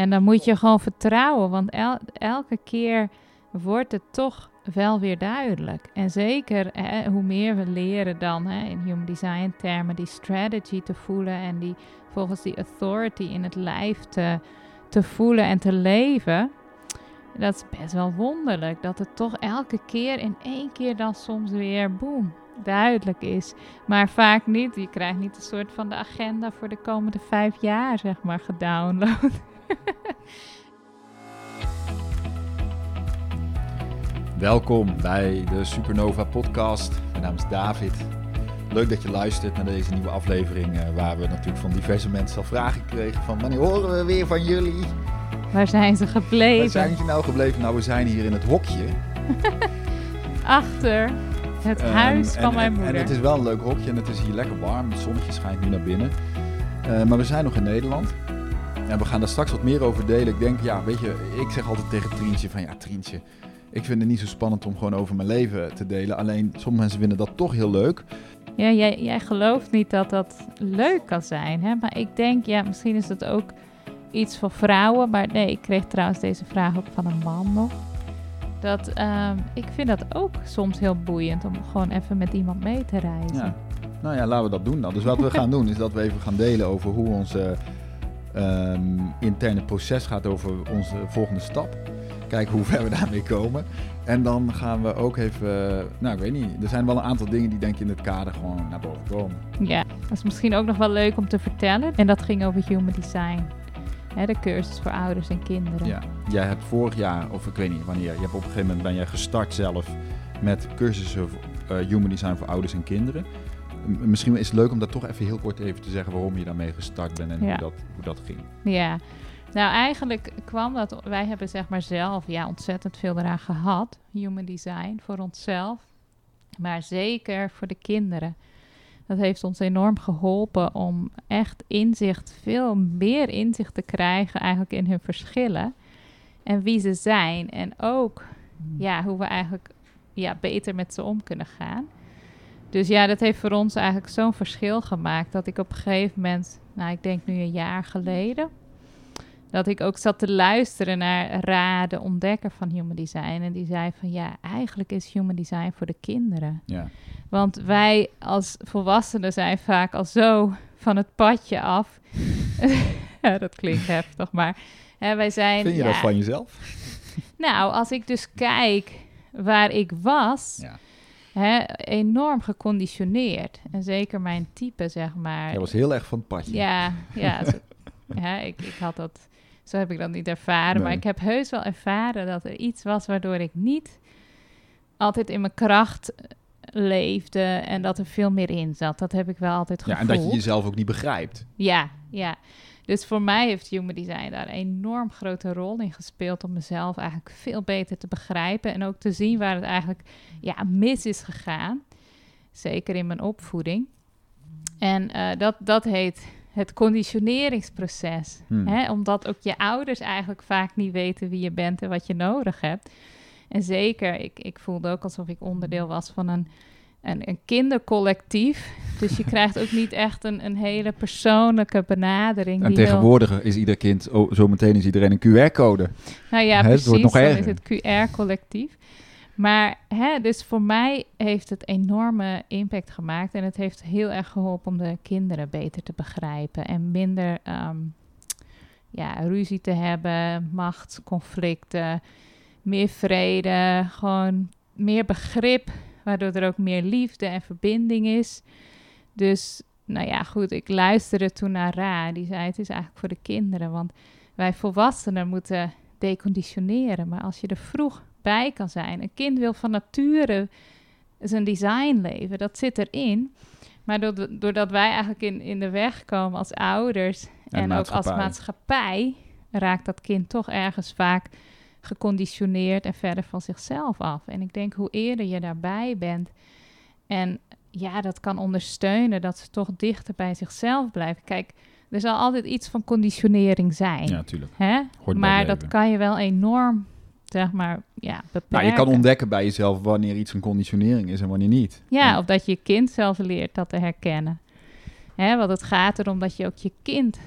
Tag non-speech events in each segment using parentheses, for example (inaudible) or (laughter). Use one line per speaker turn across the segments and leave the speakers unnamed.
En dan moet je gewoon vertrouwen, want el- elke keer wordt het toch wel weer duidelijk. En zeker hè, hoe meer we leren dan hè, in human design termen die strategy te voelen en die volgens die authority in het lijf te, te voelen en te leven. Dat is best wel wonderlijk dat het toch elke keer in één keer dan soms weer boem duidelijk is. Maar vaak niet. Je krijgt niet een soort van de agenda voor de komende vijf jaar, zeg maar, gedownload. (laughs)
Welkom bij de Supernova Podcast. Mijn naam is David. Leuk dat je luistert naar deze nieuwe aflevering, eh, waar we natuurlijk van diverse mensen al vragen kregen van wanneer horen we weer van jullie?
Waar zijn ze gebleven?
Waar zijn jullie nou gebleven? Nou, we zijn hier in het hokje. (laughs)
Achter het
Ehm,
huis van
en,
mijn moeder.
En het is wel een leuk hokje en het is hier lekker warm. Het zonnetje schijnt nu naar binnen. Eh, maar we zijn nog in Nederland. En we gaan daar straks wat meer over delen. Ik denk, ja, weet je, ik zeg altijd tegen Trientje van, ja, Trientje, ik vind het niet zo spannend om gewoon over mijn leven te delen. Alleen, sommige mensen vinden dat toch heel leuk.
Ja, jij, jij gelooft niet dat dat leuk kan zijn. Hè? Maar ik denk, ja, misschien is dat ook iets voor vrouwen. Maar nee, ik kreeg trouwens deze vraag ook van een man nog. Dat, ehm, ik vind dat ook soms heel boeiend om gewoon even met iemand mee te reizen.
Ja. Nou ja, laten we dat doen dan. Dus wat we (laughs) gaan doen, is dat we even gaan delen over hoe ons eh, ehm, interne proces gaat over onze volgende stap. Kijken hoe (laughs) ver we daarmee komen. En dan gaan we ook even, eh, nou ik weet niet, er zijn wel een aantal dingen die denk ik in het kader gewoon naar boven komen.
Ja, dat is misschien ook nog wel leuk om te vertellen. En dat ging over human design. Hè, de cursus voor ouders en kinderen.
Ja. Jij hebt vorig jaar, of ik weet niet wanneer, je hebt op een gegeven moment ben jij gestart zelf met cursussen eh, Human Design voor ouders en kinderen. Misschien is het leuk om dat toch even heel kort even te zeggen waarom je daarmee gestart bent en
Ja.
hoe, dat, hoe dat ging.
Ja, nou eigenlijk kwam dat, wij hebben zeg maar zelf ja, ontzettend veel eraan gehad, human design, voor onszelf, maar zeker voor de kinderen. Dat heeft ons enorm geholpen om echt inzicht, veel meer inzicht te krijgen eigenlijk in hun verschillen en wie ze zijn en ook ja, hoe we eigenlijk ja, beter met ze om kunnen gaan. Dus ja, dat heeft voor ons eigenlijk zo'n verschil gemaakt dat ik op een gegeven moment, nou ik denk nu een jaar geleden, dat ik ook zat te luisteren naar Ra, de ontdekker van Human Design. En die zei van ja, eigenlijk is Human Design voor de kinderen.
Ja.
Want wij als volwassenen zijn vaak al zo van het padje af. (laughs) ja, dat klinkt heftig, maar hè, wij zijn...
Vind je
ja,
dat van jezelf?
Nou, als ik dus kijk waar ik was,
Ja.
Hè, enorm geconditioneerd. En zeker mijn type, zeg maar.
Jij was heel erg van het padje.
Ja, ja, zo- ja (laughs) ik, ik had dat... Zo heb ik dat niet ervaren. Maar ik heb heus wel ervaren dat er iets was waardoor ik niet altijd in mijn kracht leefde en dat er veel meer in zat. Dat heb ik wel altijd
Ja,
gevoeld.
en dat je jezelf ook niet begrijpt.
Ja, ja. Dus voor mij heeft Human Design daar een enorm grote rol in gespeeld om mezelf eigenlijk veel beter te begrijpen en ook te zien waar het eigenlijk ja, mis is gegaan. Zeker in mijn opvoeding. En eh, dat, dat heet het conditioneringsproces.
Hmm.
Hè? Omdat ook je ouders eigenlijk vaak niet weten wie je bent en wat je nodig hebt. En zeker, ik, ik voelde ook alsof ik onderdeel was van een, een, een kindercollectief. Dus je krijgt ook niet echt een, een hele persoonlijke benadering.
En
heel-
tegenwoordig is ieder kind, oh, zometeen is iedereen een QR-code.
Nou ja,
Hè, het
precies.
nog
dan
erger.
is het QR-collectief. Maar hè, dus voor mij heeft het enorme impact gemaakt. En het heeft heel erg geholpen om de kinderen beter te begrijpen. En minder ehm, ja, ruzie te hebben, machtsconflicten, meer vrede, gewoon meer begrip. Waardoor er ook meer liefde en verbinding is. Dus, nou ja, goed, ik luisterde toen naar Ra. Die zei, het is eigenlijk voor de kinderen. Want wij volwassenen moeten deconditioneren. Maar als je er vroeg bij kan zijn. Een kind wil van nature zijn design leven. Dat zit erin. Maar doordat, wij eigenlijk in, in de weg komen als ouders en, ook als
maatschappij,
raakt dat kind toch ergens vaak geconditioneerd en verder van zichzelf af. En ik denk hoe eerder je daarbij bent en ja, dat kan ondersteunen dat ze toch dichter bij zichzelf blijven. Kijk, er zal altijd iets van conditionering zijn.
Ja, natuurlijk.
Hè? maar dat kan je wel enorm, zeg maar, ja, beperken.
Nou, je kan ontdekken bij jezelf wanneer iets een conditionering is en wanneer niet.
Ja,
En-
of dat je kind zelf leert dat te herkennen. Hè, want het gaat erom dat je ook je kind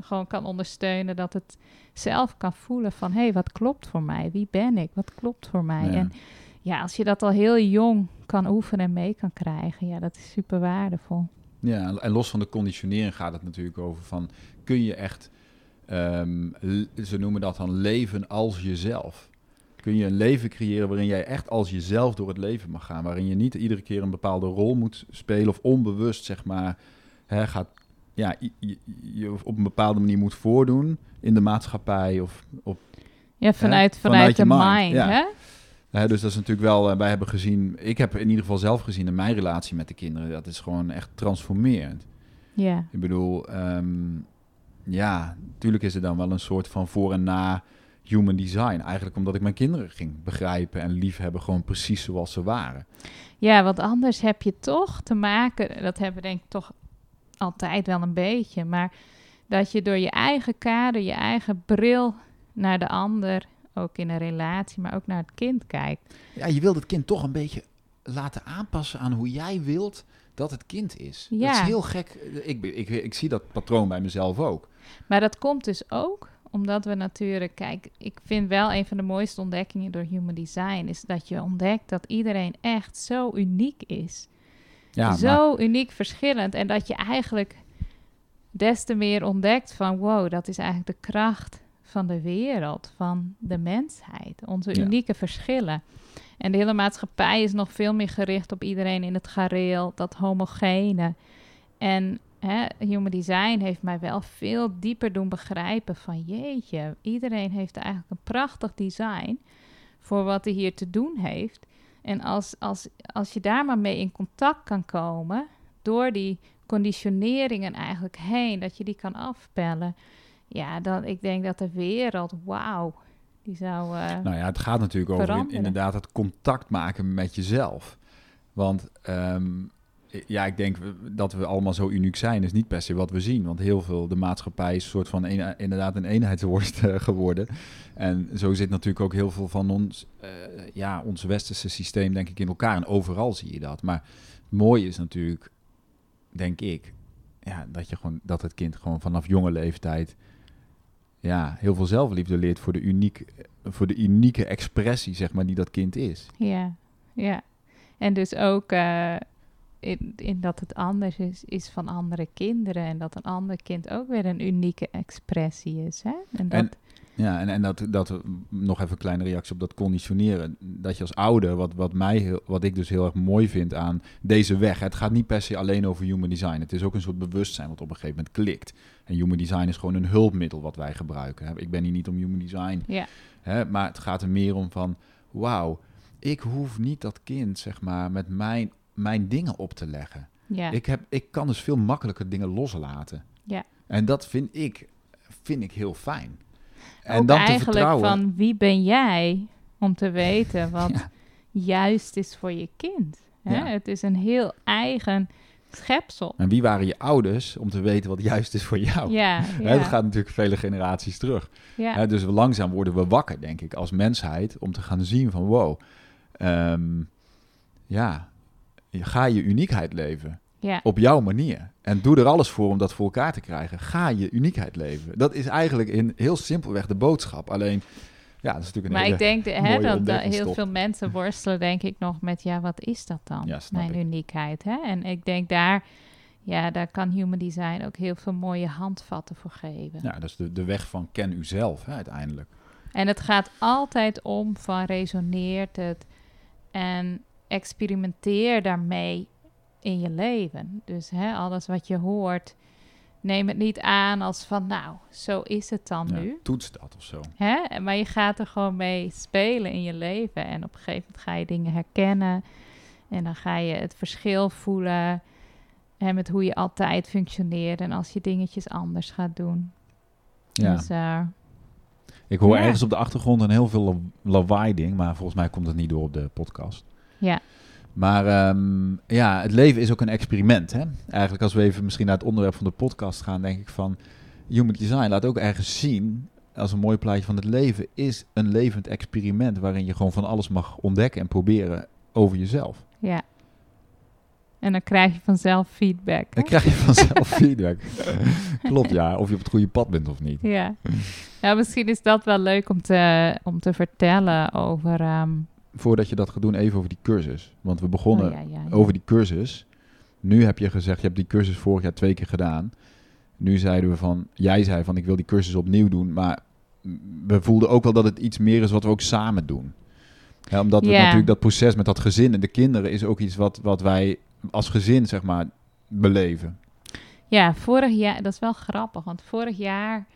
gewoon kan ondersteunen dat het zelf kan voelen van hé, hey, wat klopt voor mij? Wie ben ik? Wat klopt voor mij?
Ja.
En ja, als je dat al heel jong kan oefenen en mee kan krijgen, ja, dat is super waardevol.
Ja, en los van de conditionering gaat het natuurlijk over van... kun je echt, ehm, ze noemen dat dan leven als jezelf. Kun je een leven creëren waarin jij echt als jezelf door het leven mag gaan. Waarin je niet iedere keer een bepaalde rol moet spelen of onbewust, zeg maar, hè, gaat, ja, je, op een bepaalde manier moet voordoen in de maatschappij of op
Ja, vanuit, vanuit, de
mind,
mind,
ja.
hè?
Hè, dus dat is natuurlijk wel, eh, wij hebben gezien, ik heb in ieder geval zelf gezien in mijn relatie met de kinderen, dat is gewoon echt transformerend.
Ja,
Ik bedoel, ehm, ja, natuurlijk is er dan wel een soort van voor en na human design. Eigenlijk omdat ik mijn kinderen ging begrijpen en liefhebben, gewoon precies zoals ze waren.
Ja, want anders heb je toch te maken, dat hebben we denk ik toch altijd wel een beetje, maar dat je door je eigen kader, je eigen bril naar de ander, ook in een relatie, maar ook naar het kind kijkt.
Ja, je wilt het kind toch een beetje laten aanpassen aan hoe jij wilt dat het kind is. Dat
Ja.
is heel gek. Ik, ik, ik zie dat patroon bij mezelf ook.
Maar dat komt dus ook omdat we natuurlijk, kijk, ik vind wel een van de mooiste ontdekkingen door Human Design is dat je ontdekt dat iedereen echt zo uniek is.
Ja, maar-
zo uniek verschillend. En dat je eigenlijk des te meer ontdekt van wow, dat is eigenlijk de kracht van de wereld, van de mensheid, onze
Ja.
unieke verschillen. En de hele maatschappij is nog veel meer gericht op iedereen in het gareel, dat homogene. En hè, Human Design heeft mij wel veel dieper doen begrijpen van jeetje, iedereen heeft eigenlijk een prachtig design voor wat hij hier te doen heeft. En als, als, als je daar maar mee in contact kan komen, door die conditioneringen eigenlijk heen, dat je die kan afpellen. Ja, dan ik denk dat de wereld, wauw, die zou. eh,
Nou ja, het gaat natuurlijk over in- inderdaad het contact maken met jezelf. Want ehm, ja, ik denk dat we allemaal zo uniek zijn, is niet per se wat we zien. Want heel veel, de maatschappij is een soort van inderdaad een eenheidsworst eh, geworden. En zo zit natuurlijk ook heel veel van ons, eh, ja, ons westerse systeem denk ik in elkaar. En overal zie je dat. Maar het mooie is natuurlijk, denk ik, ja, dat, je gewoon, dat het kind gewoon vanaf jonge leeftijd ja, heel veel zelfliefde leert voor de, uniek, voor de unieke expressie, zeg maar, die dat kind is.
Ja, ja. En dus ook eh, in, in dat het anders is, is van andere kinderen. En dat een ander kind ook weer een unieke expressie is. Hè? En dat,
En- Ja, en, en dat, dat, nog even een kleine reactie op dat conditioneren. Dat je als ouder, wat, wat, mij heel, wat ik dus heel erg mooi vind aan deze weg. Het gaat niet per se alleen over human design. Het is ook een soort bewustzijn wat op een gegeven moment klikt. En human design is gewoon een hulpmiddel wat wij gebruiken. hè. Ik ben hier niet om human design.
Ja.
Hè, maar het gaat er meer om van, wauw, ik hoef niet dat kind, zeg maar, met mijn, mijn dingen op te leggen.
ja.
Ik, heb, ik kan dus veel makkelijker dingen loslaten.
Ja.
En dat vind ik, vind ik heel fijn. En
ook
dan te
eigenlijk
vertrouwen.
van wie ben jij om te weten (laughs) wat
Ja.
juist is voor je kind. Hè?
Ja.
Het is een heel eigen schepsel.
En wie waren je ouders om te weten wat juist is voor jou?
Ja, (laughs)
dat gaat natuurlijk vele generaties terug.
ja.
Hè, dus langzaam worden we wakker, denk ik, als mensheid, om te gaan zien van wow, ehm, ja, ga je uniekheid leven
ja.
op jouw manier. En doe er alles voor om dat voor elkaar te krijgen. Ga je uniekheid leven. Dat is eigenlijk in heel simpelweg de boodschap. Alleen, ja, dat is natuurlijk een
Maar
hele...
ik denk de- hè, dat, dat heel veel mensen worstelen, denk ik, nog met ja, wat is dat dan?
Ja,
Mijn
ik.
uniekheid. Hè? En ik denk daar, ja, daar kan human design ook heel veel mooie handvatten voor geven.
Ja, dat is de, de weg van ken uzelf, hè, uiteindelijk.
En het gaat altijd om van resoneert het en experimenteer daarmee in je leven. Dus hè, alles wat je hoort, neem het niet aan als van nou, zo is het dan
Ja,
nu.
toets dat of zo.
Hè? Maar je gaat er gewoon mee spelen in je leven. En op een gegeven moment ga je dingen herkennen. En dan ga je het verschil voelen. En met hoe je altijd functioneert. En als je dingetjes anders gaat doen.
Ja.
Dus eh,
Ik hoor
Ja.
ergens op de achtergrond een heel veel la- lawaai-ding, maar volgens mij komt het niet door op de podcast.
Ja,
Maar ehm, ja, het leven is ook een experiment. Hè? Eigenlijk als we even misschien naar het onderwerp van de podcast gaan, denk ik van... Human Design laat ook ergens zien, als een mooi plaatje van het leven, is een levend experiment waarin je gewoon van alles mag ontdekken en proberen over jezelf.
ja. En dan krijg je vanzelf feedback. hè?
Dan krijg je vanzelf feedback. (laughs) Klopt, ja. Of je op het goede pad bent of niet.
Ja. ja, misschien is dat wel leuk om te, om te vertellen over... ehm,
Voordat je dat gaat doen, even over die cursus. Want we begonnen
oh ja, ja, ja.
over die cursus. Nu heb je gezegd, je hebt die cursus vorig jaar twee keer gedaan. Nu zeiden we van, jij zei van, ik wil die cursus opnieuw doen. Maar we voelden ook wel dat het iets meer is wat we ook samen doen. Omdat we natuurlijk dat proces met dat gezin en de kinderen is ook iets wat, wat wij als gezin, zeg maar, beleven.
Ja, vorig jaar, dat is wel grappig, want vorig jaar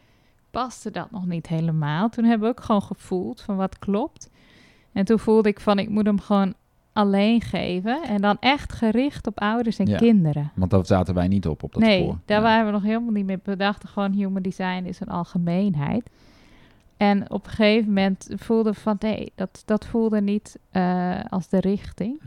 paste dat nog niet helemaal. Toen hebben we ook gewoon gevoeld van wat klopt. En toen voelde ik van, ik moet hem gewoon alleen geven. En dan echt gericht op ouders en
Ja.
kinderen.
Want daar zaten wij niet op, op dat
nee,
spoor.
daar waren we nog helemaal niet mee bedacht. Gewoon human design is een algemeenheid. En op een gegeven moment voelde van, nee, dat, dat voelde niet eh, als de richting.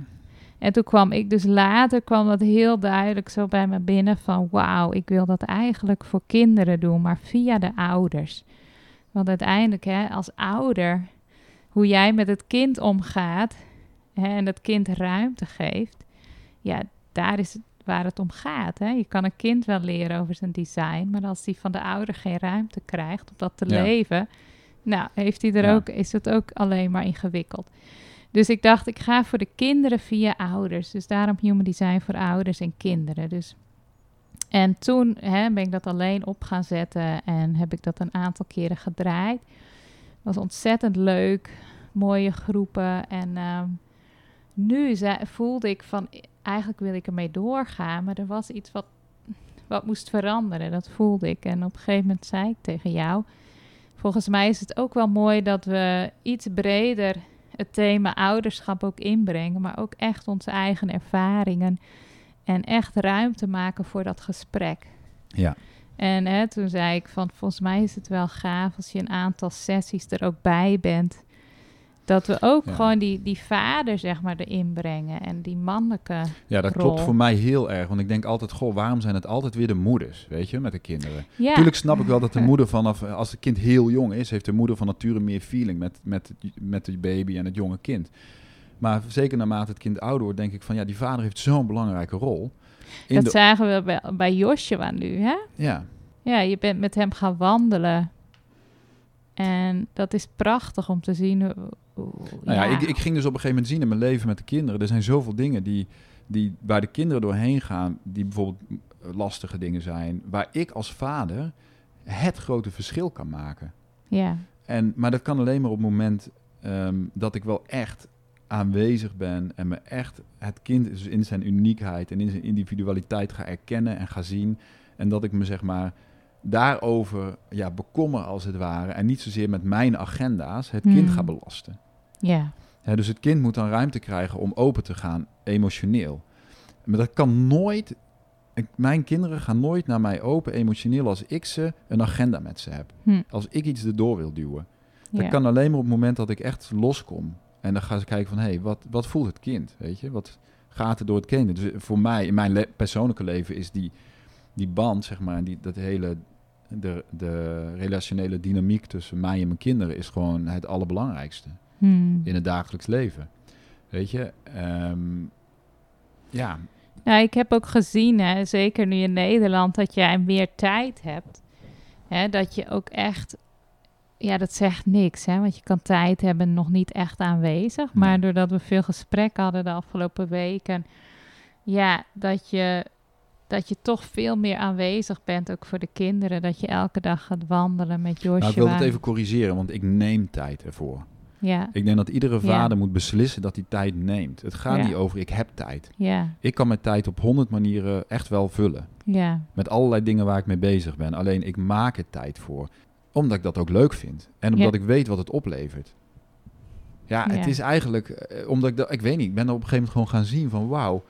En toen kwam ik dus later, kwam dat heel duidelijk zo bij me binnen van, wauw, ik wil dat eigenlijk voor kinderen doen, maar via de ouders. Want uiteindelijk, hè, als ouder, hoe jij met het kind omgaat hè, en het kind ruimte geeft, ja, daar is het waar het om gaat. Hè? Je kan een kind wel leren over zijn design, maar als die van de ouder geen ruimte krijgt om dat te
Ja.
leven, nou, heeft hij er
Ja.
ook, is het ook alleen maar ingewikkeld. Dus ik dacht, ik ga voor de kinderen via ouders. Dus daarom Human Design voor ouders en kinderen. Dus. En toen hè, ben ik dat alleen op gaan zetten en heb ik dat een aantal keren gedraaid. Was ontzettend leuk, mooie groepen. En ehm, nu voelde ik van, eigenlijk wil ik ermee doorgaan, maar er was iets wat, wat moest veranderen. Dat voelde ik. En op een gegeven moment zei ik tegen jou, volgens mij is het ook wel mooi dat we iets breder het thema ouderschap ook inbrengen, maar ook echt onze eigen ervaringen en echt ruimte maken voor dat gesprek.
Ja.
En hè, toen zei ik van, volgens mij is het wel gaaf als je een aantal sessies er ook bij bent. Dat we ook
Ja.
gewoon die, die vader, zeg maar, erin brengen. En die mannelijke.
Ja, dat
rol.
klopt voor mij heel erg. Want ik denk altijd, goh, waarom zijn het altijd weer de moeders, weet je, met de kinderen?
Ja,
Natuurlijk snap ik wel dat de moeder vanaf, als het kind heel jong is, heeft de moeder van nature meer feeling met, met, het- met de baby en het jonge kind. Maar zeker naarmate het kind ouder wordt, denk ik van ja, die vader heeft zo'n belangrijke rol. In
dat
de,
zagen we bij, bij Joshua nu, hè?
ja,
Ja, je bent met hem gaan wandelen. En dat is prachtig om te zien. Hoe, hoe-
nou ja, ik, ik ging dus op een gegeven moment zien in mijn leven met de kinderen. Er zijn zoveel dingen die, die waar de kinderen doorheen gaan, die bijvoorbeeld lastige dingen zijn, waar ik als vader het grote verschil kan maken.
ja,
En, maar dat kan alleen maar op het moment ehm, dat ik wel echt aanwezig ben en me echt het kind dus in zijn uniekheid en in zijn individualiteit ga erkennen en ga zien. En dat ik me zeg maar daarover ja, bekommer als het ware. En niet zozeer met mijn agenda's het kind
Hmm.
ga belasten.
ja,
Hè, dus het kind moet dan ruimte krijgen om open te gaan, emotioneel. Maar dat kan nooit. ik- mijn kinderen gaan nooit naar mij open emotioneel als ik ze een agenda met ze heb.
Hm.
Als ik iets erdoor wil duwen. Dat
ja.
kan alleen maar op het moment dat ik echt loskom. En dan gaan ze kijken van, hé, hey, wat, wat voelt het kind? Weet je, wat gaat er door het kind? Dus voor mij, in mijn le- persoonlijke leven, is die, die band, zeg maar, die, dat hele, de, de relationele dynamiek tussen mij en mijn kinderen is gewoon het allerbelangrijkste
Hm.
in het dagelijks leven. Weet je, Ehm, ja,
Nou, ik heb ook gezien, hè, zeker nu in Nederland, dat jij meer tijd hebt. Hè, dat je ook echt, ja, dat zegt niks, hè, want je kan tijd hebben nog niet echt aanwezig. Maar
Nee.
doordat we veel gesprek hadden de afgelopen weken, ja, dat je, dat je toch veel meer aanwezig bent, ook voor de kinderen. Dat je elke dag gaat wandelen met Joshua.
nou, ik wil het even corrigeren, want ik neem tijd ervoor.
Ja,
Ik denk dat iedere
Ja.
vader moet beslissen dat hij tijd neemt. Het gaat
Ja.
niet over ik heb tijd.
ja,
Ik kan mijn tijd op honderd manieren echt wel vullen.
ja,
Met allerlei dingen waar ik mee bezig ben. Alleen ik maak er tijd voor. Omdat ik dat ook leuk vind. En omdat
Ja.
ik weet wat het oplevert. Ja, het
Ja.
is eigenlijk... eh, Omdat ik dat... Ik weet niet. Ik ben er op een gegeven moment gewoon gaan zien van wauw.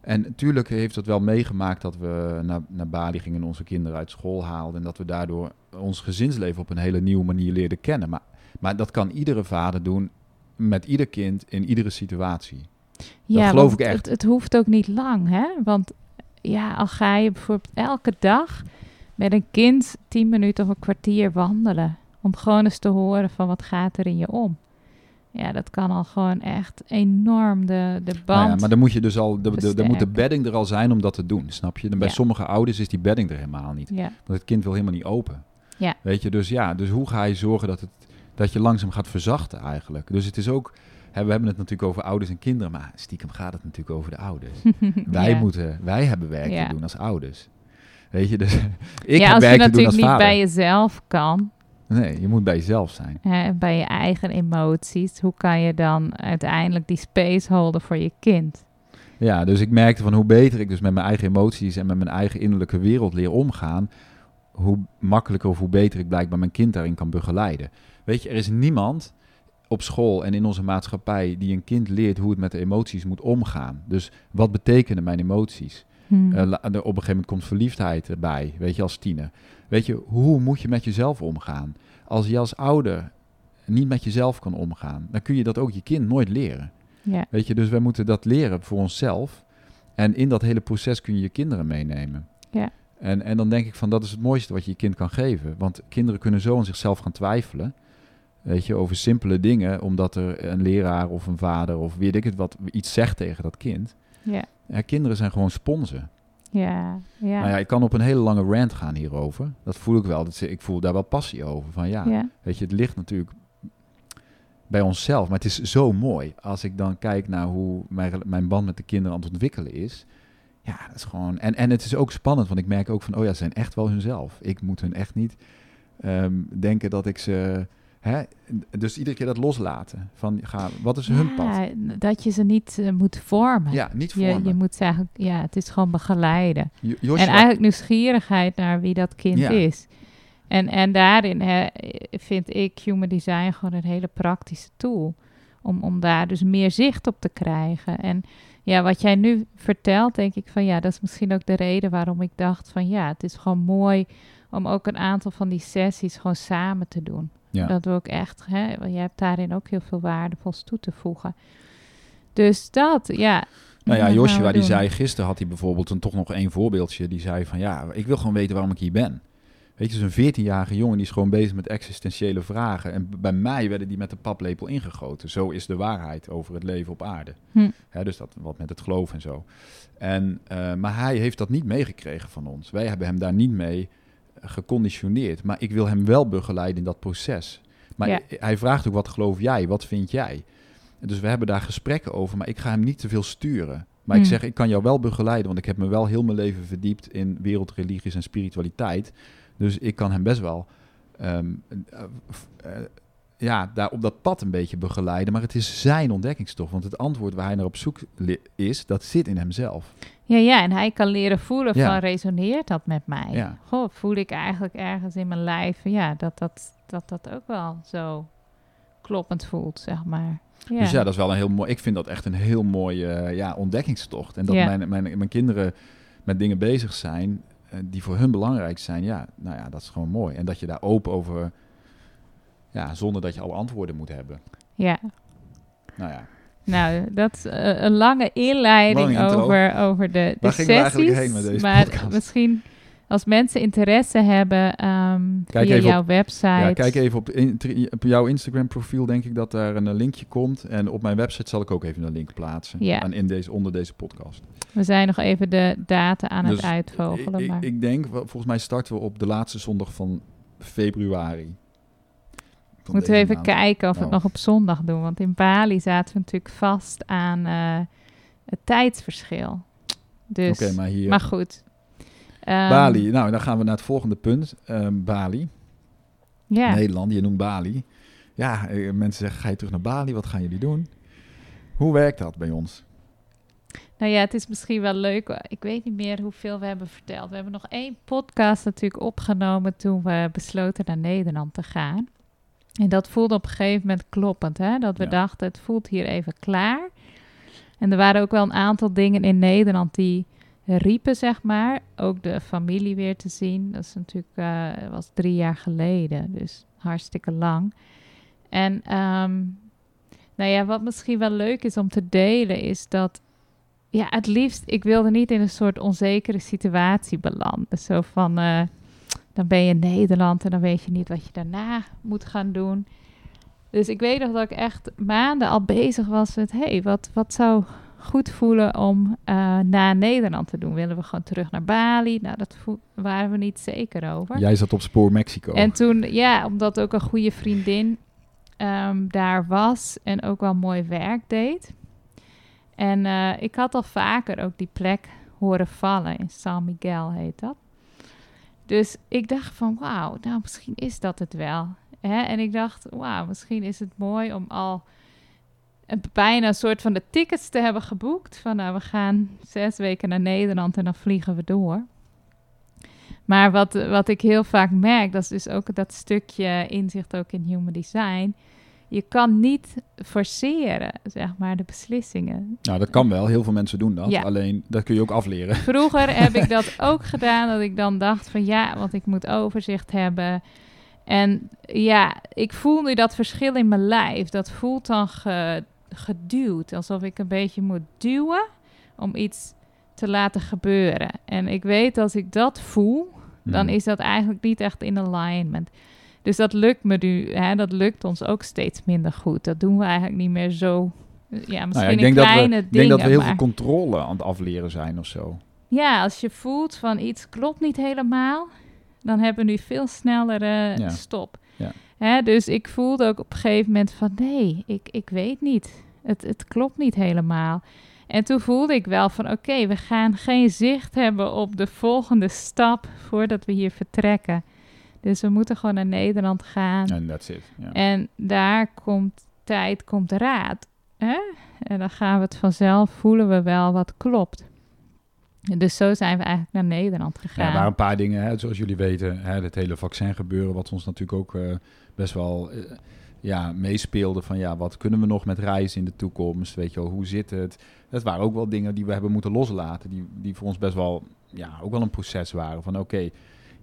En natuurlijk heeft dat wel meegemaakt dat we naar, naar Bali gingen en onze kinderen uit school haalden. En dat we daardoor ons gezinsleven op een hele nieuwe manier leerden kennen. Maar, maar dat kan iedere vader doen met ieder kind in iedere situatie.
ja.
geloof
want
ik echt.
Het, het hoeft ook niet lang, hè? Want ja, al ga je bijvoorbeeld elke dag met een kind tien minuten of een kwartier wandelen. Om gewoon eens te horen van wat gaat er in je om. Ja, dat kan al gewoon echt enorm de, de band.
Nou ja, maar dan moet je dus al, de, de, de, moet de bedding er al zijn om dat te doen, snap je? Dan bij
Ja.
sommige ouders is die bedding er helemaal niet.
ja,
Want het kind wil helemaal niet open.
Ja.
Weet je, dus ja, dus hoe ga je zorgen dat, het, dat je langzaam gaat verzachten eigenlijk? Dus het is ook, hè, we hebben het natuurlijk over ouders en kinderen, maar stiekem gaat het natuurlijk over de ouders. (laughs) Wij, moeten, wij hebben werk te doen als ouders. Weet je, dus (laughs) ik
ja,
heb
als je natuurlijk
als
niet
vader.
bij jezelf kan,
Nee, je moet bij jezelf zijn.
hè, bij je eigen emoties, hoe kan je dan uiteindelijk die space houden voor je kind?
Ja, dus ik merkte van hoe beter ik dus met mijn eigen emoties en met mijn eigen innerlijke wereld leer omgaan, hoe makkelijker of hoe beter ik blijkbaar mijn kind daarin kan begeleiden. Weet je, er is niemand op school en in onze maatschappij die een kind leert hoe het met de emoties moet omgaan. Dus wat betekenen mijn emoties?
Hmm.
Eh, op een gegeven moment komt verliefdheid erbij, weet je, als tiener. Weet je, hoe moet je met jezelf omgaan? Als je als ouder niet met jezelf kan omgaan, dan kun je dat ook je kind nooit leren.
ja,
Weet je, dus wij moeten dat leren voor onszelf. En in dat hele proces kun je je kinderen meenemen.
Ja.
En, en dan denk ik van dat is het mooiste wat je je kind kan geven. Want kinderen kunnen zo aan zichzelf gaan twijfelen. Weet je, over simpele dingen. Omdat er een leraar of een vader of weet ik het wat iets zegt tegen dat kind.
ja,
Ja, kinderen zijn gewoon sponsen.
ja, ja,
Nou ja, ik kan op een hele lange rant gaan hierover. Dat voel ik wel. Dat, ik voel daar wel passie over. Van ja,
ja,
Weet je, het ligt natuurlijk bij onszelf. Maar het is zo mooi als ik dan kijk naar hoe mijn, mijn band met de kinderen aan het ontwikkelen is. Ja, dat is gewoon. En, en het is ook spannend, want ik merk ook van, oh ja, ze zijn echt wel hunzelf. Ik moet hun echt niet ehm, denken dat ik ze. Hè? Dus iedere keer dat loslaten. Van, ga, wat is hun pad?
Dat je ze niet eh, moet vormen.
Ja, niet vormen.
je moet ze eigenlijk, ja, het is gewoon begeleiden.
Jo-
En eigenlijk nieuwsgierigheid naar wie dat kind
Ja.
is. En, en daarin hè, vind ik human design gewoon een hele praktische tool. Om, om daar dus meer zicht op te krijgen. En ja, wat jij nu vertelt, denk ik van ja, dat is misschien ook de reden waarom ik dacht van ja, het is gewoon mooi om ook een aantal van die sessies gewoon samen te doen.
Ja.
Dat wil ik echt, hè, want jij hebt daarin ook heel veel waardevols toe te voegen. Dus dat, ja.
Nou ja, Joshua die zei gisteren had hij bijvoorbeeld een, toch nog één voorbeeldje. Die zei van ja, ik wil gewoon weten waarom ik hier ben. Weet je, zo'n 14-jarige jongen die is gewoon bezig met existentiële vragen. En bij mij werden die met de paplepel ingegoten. Zo is de waarheid over het leven op aarde.
Hm.
Hè, dus dat wat met het geloof en zo. En, eh, maar hij heeft dat niet meegekregen van ons. Wij hebben hem daar niet mee geconditioneerd. Maar ik wil hem wel begeleiden in dat proces. Maar
Ja.
i- hij vraagt ook, wat geloof jij? Wat vind jij? Dus we hebben daar gesprekken over, maar ik ga hem niet te veel sturen. Maar ik
Hmm.
zeg, ik kan jou wel begeleiden, want ik heb me wel heel mijn leven verdiept in wereldreligies en spiritualiteit. Dus ik kan hem best wel ehm, eh, eh, ja, daar op dat pad een beetje begeleiden. Maar het is zijn ontdekkingstocht. Want het antwoord waar hij naar op zoek is, dat zit in hemzelf.
Ja, ja, en hij kan leren voelen
Ja.
van resoneert dat met mij?
Ja.
Goh, voel ik eigenlijk ergens in mijn lijf, ja, dat dat, dat dat ook wel zo kloppend voelt, zeg maar. Ja,
Dus ja, dat is wel een heel mooi. Ik vind dat echt een heel mooie ja, ontdekkingstocht. En dat
Ja.
mijn, mijn, mijn kinderen met dingen bezig zijn eh, die voor hun belangrijk zijn. Ja, nou ja, dat is gewoon mooi. En dat je daar open over, ja, zonder dat je alle antwoorden moet hebben.
ja.
Nou ja,
Nou, dat is eh, een lange inleiding over, over de, de sessies.
heen met deze
maar
podcast?
misschien als mensen interesse hebben ehm
Kijk
via
even op-
jouw website.
ja kijk even op, in- op jouw Instagram profiel, denk ik dat daar een linkje komt. En op mijn website zal ik ook even een link plaatsen.
Ja.
En in deze, onder deze podcast.
We zijn nog even de data aan
Dus
het uitvogelen.
ik,
maar...
ik, ik denk, volgens mij starten we op de laatste zondag van februari.
Moeten we even
maand.
kijken of we het
Nou.
nog op zondag doen. Want in Bali zaten we natuurlijk vast aan eh, het tijdsverschil. Dus,
Oké, maar hier...
maar goed. Ehm,
Bali, nou dan gaan we naar het volgende punt. Ehm, Bali,
Ja,
Nederland, je noemt Bali. Ja, eh, mensen zeggen, ga je terug naar Bali? Wat gaan jullie doen? Hoe werkt dat bij ons?
nou ja, het is misschien wel leuk. Ik weet niet meer hoeveel we hebben verteld. We hebben nog één podcast natuurlijk opgenomen toen we besloten naar Nederland te gaan. En dat voelde op een gegeven moment kloppend. Hè? Dat we
Ja.
dachten, het voelt hier even klaar. En er waren ook wel een aantal dingen in Nederland die riepen, zeg maar. Ook de familie weer te zien. Dat is natuurlijk, eh, was drie jaar geleden. Dus hartstikke lang. En ehm, nou ja, wat misschien wel leuk is om te delen, is dat ja, het liefst, ik wilde niet in een soort onzekere situatie belanden. Zo van, eh, dan ben je in Nederland en dan weet je niet wat je daarna moet gaan doen. Dus ik weet nog dat ik echt maanden al bezig was met... hey, wat, wat zou goed voelen om uh, naar Nederland te doen? Willen we gewoon terug naar Bali? Nou, dat waren we niet zeker over.
Jij zat op spoor Mexico.
En toen, ja, omdat ook een goede vriendin um, daar was en ook wel mooi werk deed. En uh, ik had al vaker ook die plek horen vallen. In San Miguel heet dat. Dus ik dacht van, wauw, nou misschien is dat het wel. Hè? En ik dacht, wauw, misschien is het mooi om al een, bijna een soort van de tickets te hebben geboekt. Van nou, we gaan zes weken naar Nederland en dan vliegen we door. Maar wat, wat ik heel vaak merk, dat is dus ook dat stukje inzicht ook in human design je kan niet forceren, zeg maar, de beslissingen.
Nou, dat kan wel. Heel veel mensen doen dat. Alleen, dat kun je ook afleren.
Vroeger (laughs) heb ik dat ook gedaan, dat ik dan dacht van ja, want ik moet overzicht hebben. En ja, ik voel nu dat verschil in mijn lijf. Dat voelt dan geduwd, alsof ik een beetje moet duwen om iets te laten gebeuren. En ik weet als ik dat voel, dan hmm. is dat eigenlijk niet echt in alignment. Dus dat lukt me nu, hè, dat lukt ons ook steeds minder goed. Dat doen we eigenlijk niet meer zo. Ja, misschien nou ja, ik denk kleine
dat we, Ik denk dat we heel veel controle aan het afleren zijn of zo.
Ja, als je voelt van iets klopt niet helemaal, dan hebben we nu veel snellere ja. stop. Ja. Hè, dus ik voelde ook op een gegeven moment van nee, ik, ik weet niet. Het, het klopt niet helemaal. En toen voelde ik wel van oké, we gaan geen zicht hebben op de volgende stap voordat we hier vertrekken. Dus we moeten gewoon naar Nederland gaan.
En that's it.
En daar komt tijd, komt raad. Hè? En dan gaan we het vanzelf, voelen we wel wat klopt. Dus zo zijn we eigenlijk naar Nederland gegaan.
Ja, er waren een paar dingen, hè, zoals jullie weten, hè, het hele vaccin gebeuren, wat ons natuurlijk ook uh, best wel uh, ja, meespeelde van ja, wat kunnen we nog met reizen in de toekomst? Weet je wel, hoe zit het? Dat waren ook wel dingen die we hebben moeten loslaten, die, die voor ons best wel, ja, ook wel een proces waren van oké,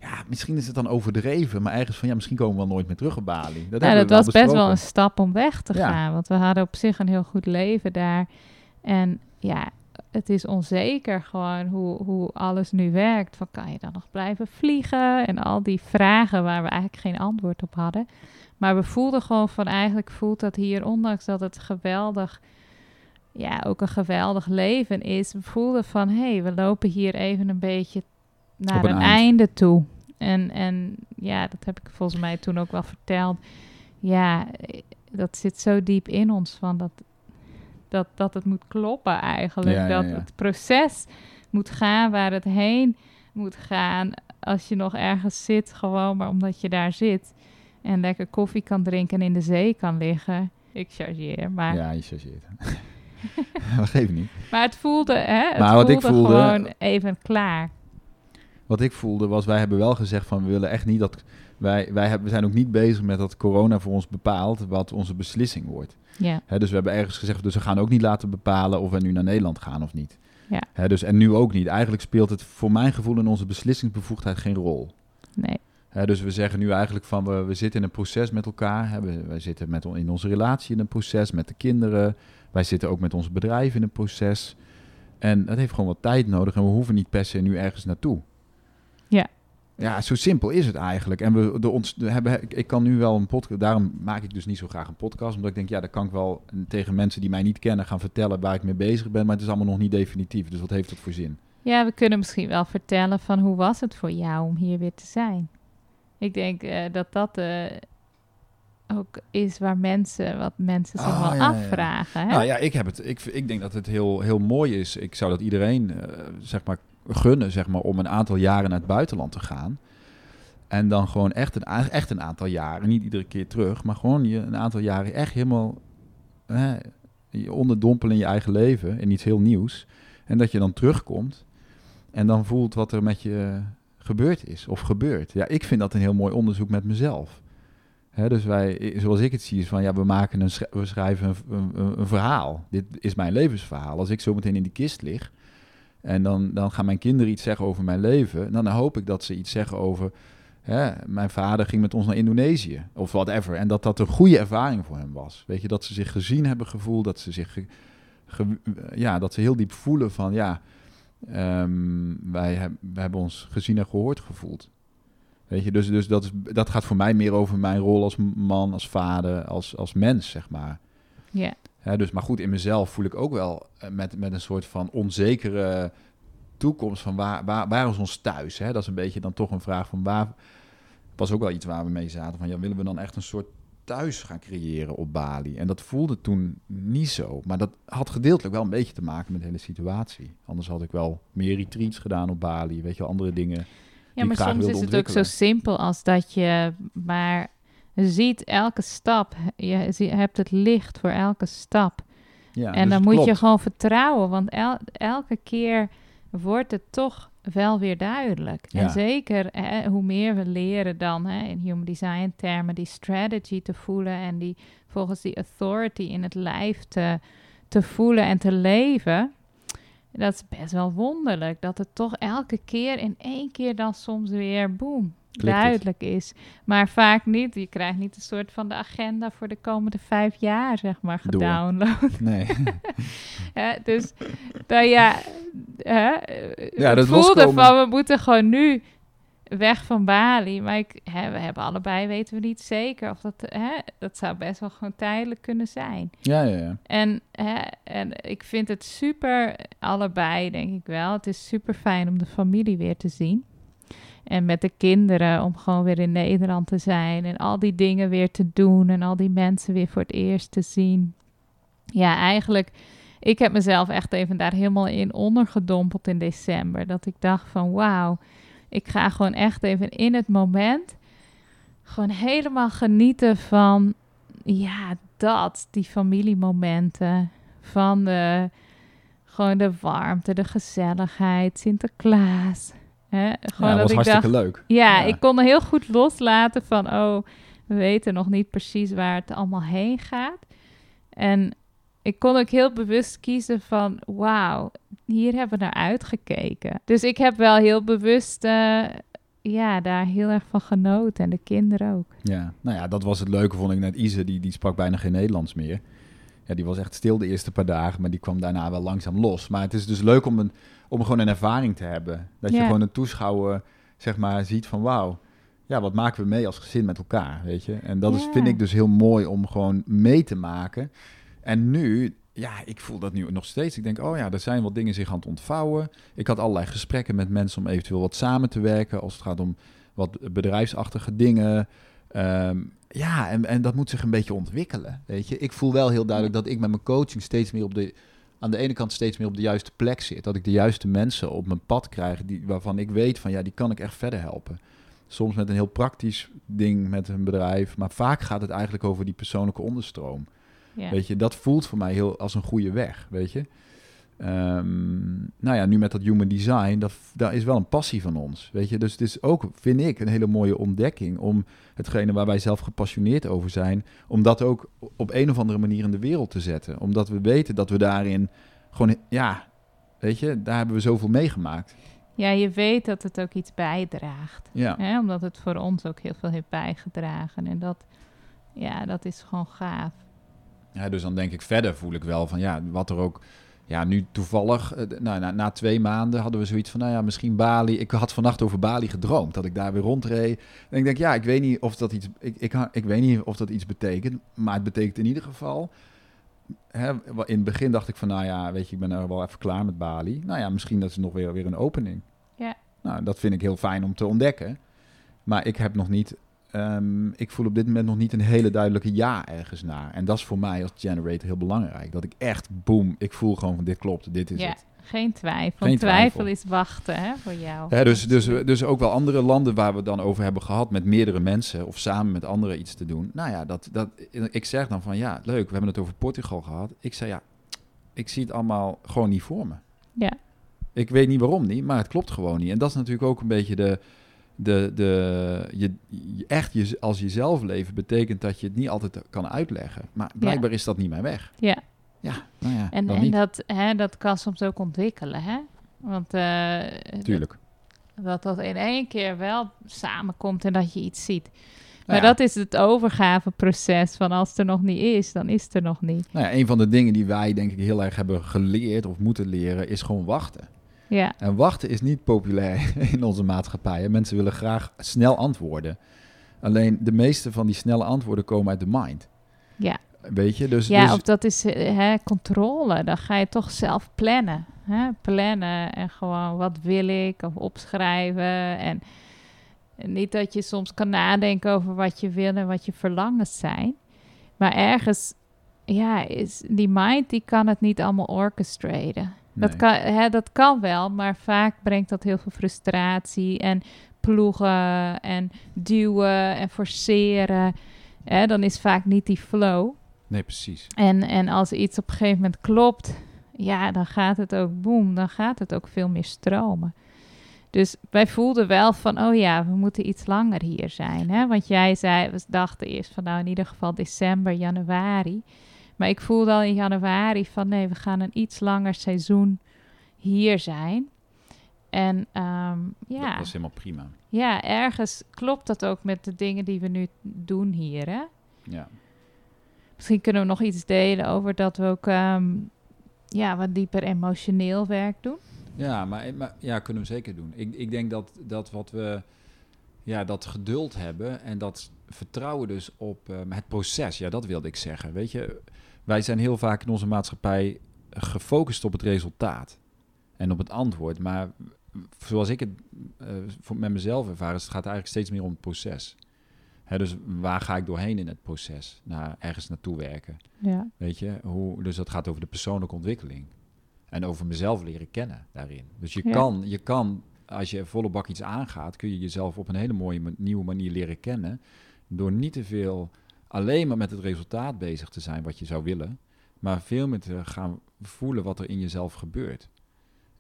ja, misschien is het dan overdreven, maar ergens van ja, misschien komen we wel nooit meer terug op Bali.
Dat, ja, dat was best wel een stap om weg te gaan, want we hadden op zich een heel goed leven daar. En ja, het is onzeker gewoon hoe, hoe alles nu werkt. Van kan je dan nog blijven vliegen? En al die vragen waar we eigenlijk geen antwoord op hadden. Maar we voelden gewoon van eigenlijk voelt dat hier, ondanks dat het geweldig, ja, ook een geweldig leven is. We voelden van hé, hey, we lopen hier even een beetje naar een, einde toe. En, en ja, dat heb ik volgens mij toen ook wel verteld. Ja, dat zit zo diep in ons van dat, dat, dat het moet kloppen eigenlijk. dat het proces moet gaan waar het heen moet gaan. Als je nog ergens zit, gewoon maar omdat je daar zit. En lekker koffie kan drinken en in de zee kan liggen. Ik chargeer, maar...
Ja, je chargeert. (laughs) dat geeft niet. (laughs)
Maar het voelde, hè? Het maar wat voelde ik voelde, gewoon even klaar
wat ik voelde was, wij hebben wel gezegd van we willen echt niet dat wij, wij hebben, we zijn ook niet bezig met dat corona voor ons bepaalt wat onze beslissing wordt.
Ja.
dus we hebben ergens gezegd, dus we gaan ook niet laten bepalen of we nu naar Nederland gaan of niet. Ja. dus, en nu ook niet. Eigenlijk speelt het voor mijn gevoel in onze beslissingsbevoegdheid geen rol.
Nee.
dus we zeggen nu eigenlijk van we, we zitten in een proces met elkaar. Hè, we, wij zitten met, in onze relatie in een proces met de kinderen. Wij zitten ook met ons bedrijf in een proces. En dat heeft gewoon wat tijd nodig en we hoeven niet per se nu ergens naartoe.
Ja.
Ja, zo simpel is het eigenlijk. En we, de ons, we hebben, ik, kan nu wel een podcast, daarom maak ik dus niet zo graag een podcast. Omdat ik denk, ja, dan kan ik wel tegen mensen die mij niet kennen gaan vertellen waar ik mee bezig ben. Maar het is allemaal nog niet definitief. Dus wat heeft het voor zin?
Ja, we kunnen misschien wel vertellen van hoe was het voor jou om hier weer te zijn. Ik denk uh, dat dat uh, ook is waar mensen, wat mensen zich oh, wel afvragen. Hè?
Nou ja, ik, heb het, ik, ik denk dat het heel, heel mooi is. Ik zou dat iedereen, uh, zeg maar, gunnen zeg maar, om een aantal jaren naar het buitenland te gaan. En dan gewoon echt een, echt een aantal jaren, niet iedere keer terug, maar gewoon je een aantal jaren echt helemaal hè, onderdompelen in je eigen leven, in iets heel nieuws. En dat je dan terugkomt en dan voelt wat er met je gebeurd is of gebeurt. Ja, ik vind dat een heel mooi onderzoek met mezelf. Hè, dus wij, zoals ik het zie, is van ja, we, maken een, we schrijven een, een, een verhaal. Dit is mijn levensverhaal. Als ik zo meteen in die kist lig, en dan, dan gaan mijn kinderen iets zeggen over mijn leven. dan hoop ik dat ze iets zeggen over. Hè, mijn vader ging met ons naar Indonesië of whatever. En dat dat een goede ervaring voor hem was. Weet je, dat ze zich gezien hebben gevoeld. Dat ze zich. ja, dat ze heel diep voelen van ja. Um, wij, wij hebben ons gezien en gehoord gevoeld. Weet je, dus, dus dat, is, dat gaat voor mij meer over mijn rol als man, als vader, als, als mens, zeg maar.
Ja.
Dus, maar goed, in mezelf voel ik ook wel eh, met, met een soort van onzekere toekomst van waar, waar, waar is ons thuis? Hè? Dat is een beetje dan toch een vraag van waar... was ook wel iets waar we mee zaten. Van ja, willen we dan echt een soort thuis gaan creëren op Bali? En dat voelde toen niet zo. Maar dat had gedeeltelijk wel een beetje te maken met de hele situatie. Anders had ik wel meer retreats gedaan op Bali. Weet je, andere dingen
Ja, maar soms is het ook zo simpel als dat je maar ziet elke stap. Je hebt het licht voor elke stap.
Ja,
en
dus
dan moet je gewoon vertrouwen, want el- elke keer wordt het toch wel weer duidelijk.
Ja.
En zeker hè, hoe meer we leren dan hè, in human design termen die strategy te voelen en die volgens die authority in het lijf te, te voelen en te leven. Dat is best wel wonderlijk dat het toch elke keer in één keer dan soms weer boem
Klikt het.
duidelijk is. Maar vaak niet. Je krijgt niet een soort van de agenda voor de komende vijf jaar, zeg maar, gedownload.
Nee. (laughs)
Hè, dus nou ja, hè,
Ja,
het
dat
voelde van we moeten gewoon nu weg van Bali. Maar ik, hè, we hebben allebei, weten we niet zeker of dat, hè, dat zou best wel gewoon tijdelijk kunnen zijn.
ja, ja, ja.
En, hè, en ik vind het super, allebei denk ik wel. Het is super fijn om de familie weer te zien. En met de kinderen om gewoon weer in Nederland te zijn. En al die dingen weer te doen. En al die mensen weer voor het eerst te zien. Ja, eigenlijk, ik heb mezelf echt even daar helemaal in ondergedompeld in december. Dat ik dacht van wauw, ik ga gewoon echt even in het moment. Gewoon helemaal genieten van, ja, dat, die familiemomenten. Van de, gewoon de warmte, de gezelligheid, Sinterklaas. Hè? Gewoon
ja, dat was
ik
hartstikke
dacht,
leuk.
ja,
Ja.
ik kon er heel goed loslaten van, oh, we weten nog niet precies waar het allemaal heen gaat. En ik kon ook heel bewust kiezen van, wauw, hier hebben we naar uitgekeken. Dus ik heb wel heel bewust, eh, ja, daar heel erg van genoten. En de kinderen ook.
Ja, nou ja, dat was het leuke, vond ik net. Ise, die, die sprak bijna geen Nederlands meer. Ja, die was echt stil de eerste paar dagen, maar die kwam daarna wel langzaam los. Maar het is dus leuk om, een, om gewoon een ervaring te hebben. Dat je gewoon een toeschouwer, zeg maar, ziet van wauw, ja, wat maken we mee als gezin met elkaar, weet je? En dat is, vind ik dus heel mooi om gewoon mee te maken. En nu, ja, ik voel dat nu nog steeds. Ik denk, oh ja, er zijn wat dingen zich aan het ontvouwen. Ik had allerlei gesprekken met mensen om eventueel wat samen te werken, als het gaat om wat bedrijfsachtige dingen. Ehm, ja, en, en dat moet zich een beetje ontwikkelen. Weet je, ik voel wel heel duidelijk dat ik met mijn coaching steeds meer op de. Aan de ene kant steeds meer op de juiste plek zit. Dat ik de juiste mensen op mijn pad krijg. Die, waarvan ik weet van ja, die kan ik echt verder helpen. Soms met een heel praktisch ding met een bedrijf. Maar vaak gaat het eigenlijk over die persoonlijke onderstroom.
Ja.
Weet je, dat voelt voor mij heel als een goede weg. Weet je. Ehm, nou ja, nu met dat human design, dat, dat is wel een passie van ons. Weet je, dus het is ook, vind ik, een hele mooie ontdekking om hetgene waar wij zelf gepassioneerd over zijn, om dat ook op een of andere manier in de wereld te zetten. Omdat we weten dat we daarin gewoon, ja, weet je, daar hebben we zoveel meegemaakt.
ja, je weet dat het ook iets bijdraagt.
Ja,
Hè? Omdat het voor ons ook heel veel heeft bijgedragen. En dat, ja, dat is gewoon gaaf.
Ja dus dan denk ik verder voel ik wel van, ja, wat er ook. Ja, nu toevallig, eh, nou, na, na twee maanden hadden we zoiets van, nou ja, misschien Bali. Ik had vannacht over Bali gedroomd, dat ik daar weer rondreed. En ik denk, ja, ik weet niet of dat iets, ik, ik, ik weet niet of dat iets betekent, maar het betekent in ieder geval. In het begin dacht ik van, nou ja, weet je, ik ben er wel even klaar met Bali. Nou ja, misschien dat is nog weer, weer een opening.
Ja.
Nou, dat vind ik heel fijn om te ontdekken. Maar ik heb nog niet, ehm, ik voel op dit moment nog niet een hele duidelijke ja ergens naar. En dat is voor mij als generator heel belangrijk. Dat ik echt, boom, ik voel gewoon van dit klopt, dit is
ja,
het.
geen twijfel.
Geen
twijfel.
twijfel.
is wachten hè, voor jou.
Hè, dus, dus, dus ook wel andere landen waar we het dan over hebben gehad met meerdere mensen of samen met anderen iets te doen. Nou ja, dat, dat, ik zeg dan van ja, leuk, we hebben het over Portugal gehad. Ik zei ja, ik zie het allemaal gewoon niet voor me.
Ja.
Ik weet niet waarom niet, maar het klopt gewoon niet. En dat is natuurlijk ook een beetje de, de, de je, echt je, als jezelf leven betekent dat je het niet altijd kan uitleggen. Maar blijkbaar is dat niet mijn weg.
Ja.
Ja, nou ja,
En, en dat, hè, dat kan soms ook ontwikkelen, hè? Want eh,
Tuurlijk.
dat dat in één keer wel samenkomt en dat je iets ziet.
Nou
Maar
ja.
dat is het overgaveproces van als het er nog niet is, dan is het er nog niet.
Nou ja, een van de dingen die wij denk ik heel erg hebben geleerd of moeten leren, is gewoon wachten.
Ja,
En wachten is niet populair (laughs) in onze maatschappij. Mensen willen graag snel antwoorden. Alleen de meeste van die snelle antwoorden komen uit de mind.
ja.
Weet je? Dus,
ja
dus
of dat is eh, hè, controle. Dan ga je toch zelf plannen. Hè? Plannen en gewoon wat wil ik of opschrijven. En, en niet dat je soms kan nadenken over wat je wil en wat je verlangens zijn. Maar ergens, ja, is die mind die kan het niet allemaal orchestraten. Dat, kan, hè, dat kan wel, maar vaak brengt dat heel veel frustratie en ploegen en duwen en forceren. Hè, dan is vaak niet die flow.
nee, precies.
En, en als iets op een gegeven moment klopt, ja, dan gaat het ook boem, dan gaat het ook veel meer stromen. Dus wij voelden wel van, oh ja, we moeten iets langer hier zijn. Hè? Want jij zei, we dachten eerst van, nou in ieder geval december, januari. Maar ik voelde al in januari van, nee, we gaan een iets langer seizoen hier zijn. En ehm, ja,
Dat, is helemaal prima.
ja, ergens klopt dat ook met de dingen die we nu doen hier, hè?
Ja.
Misschien kunnen we nog iets delen over dat we ook ehm, ja, wat dieper emotioneel werk doen.
Ja, maar, maar ja, kunnen we zeker doen. Ik, ik denk dat, dat wat we, ja, dat geduld hebben en dat vertrouwen dus op ehm, het proces, ja, dat wilde ik zeggen. Weet je, wij zijn heel vaak in onze maatschappij gefocust op het resultaat en op het antwoord. Maar zoals ik het eh, met mezelf ervaar, is het gaat eigenlijk steeds meer om het proces. Hè, dus waar ga ik doorheen in het proces? Naar ergens naartoe werken.
Ja,
Weet je, hoe, dus dat gaat over de persoonlijke ontwikkeling. En over mezelf leren kennen daarin. Dus je,
Ja.
kan, je kan, als je volle bak iets aangaat, kun je jezelf op een hele mooie nieuwe manier leren kennen. Door niet te veel alleen maar met het resultaat bezig te zijn wat je zou willen. Maar veel meer te gaan voelen wat er in jezelf gebeurt.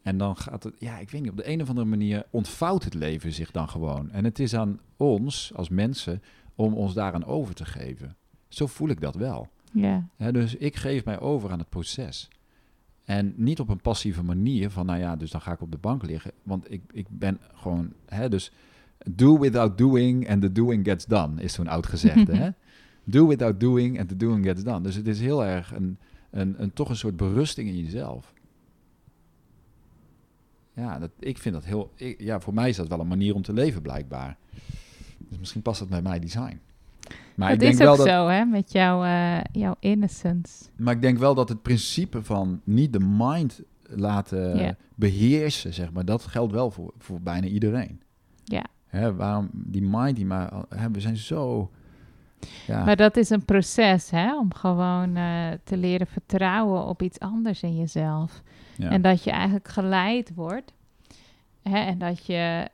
En dan gaat het, ja, ik weet niet, op de een of andere manier ontvouwt het leven zich dan gewoon. En het is aan ons als mensen om ons daaraan over te geven. Zo voel ik dat wel.
ja,
dus ik geef mij over aan het proces. En niet op een passieve manier van, nou ja, dus dan ga ik op de bank liggen. Want ik, ik ben gewoon, hè, dus do without doing and the doing gets done, is zo'n oud gezegde. (laughs) hè? Do without doing and the doing gets done. Dus het is heel erg een, een, een, toch een soort berusting in jezelf. Ja, dat, ik vind dat heel, ik- ja, voor mij is dat wel een manier om te leven blijkbaar. Dus misschien past dat bij mijn design. Maar
dat
ik denk
is
wel
ook
dat,
zo, hè, met jouw, eh, jouw innocence.
maar ik denk wel dat het principe van niet de mind laten beheersen, zeg maar, dat geldt wel voor, voor bijna iedereen.
Ja.
Hè, waarom die mind, die maar, hè, we zijn zo. Ja,
Maar dat is een proces, hè, om gewoon eh, te leren vertrouwen op iets anders in jezelf.
ja.
En dat je eigenlijk geleid wordt. Hè, en dat je,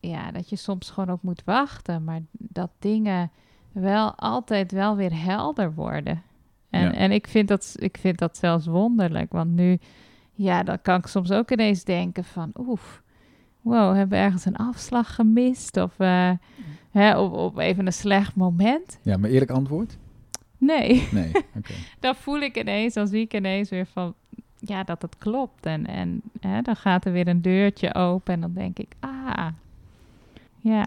ja, dat je soms gewoon ook moet wachten. Maar dat dingen wel altijd wel weer helder worden. En,
Ja.
en ik, vind dat, ik vind dat zelfs wonderlijk. Want nu, ja, dan kan ik soms ook ineens denken van... Oef, wow, hebben we ergens een afslag gemist? Of eh, hè, op, op even een slecht moment?
ja, maar eerlijk antwoord?
Nee,
Nee. (laughs) Oké.
dan voel ik ineens, dan zie ik ineens weer van, ja, dat het klopt. En, en hè, dan gaat er weer een deurtje open en dan denk ik, ah, ja,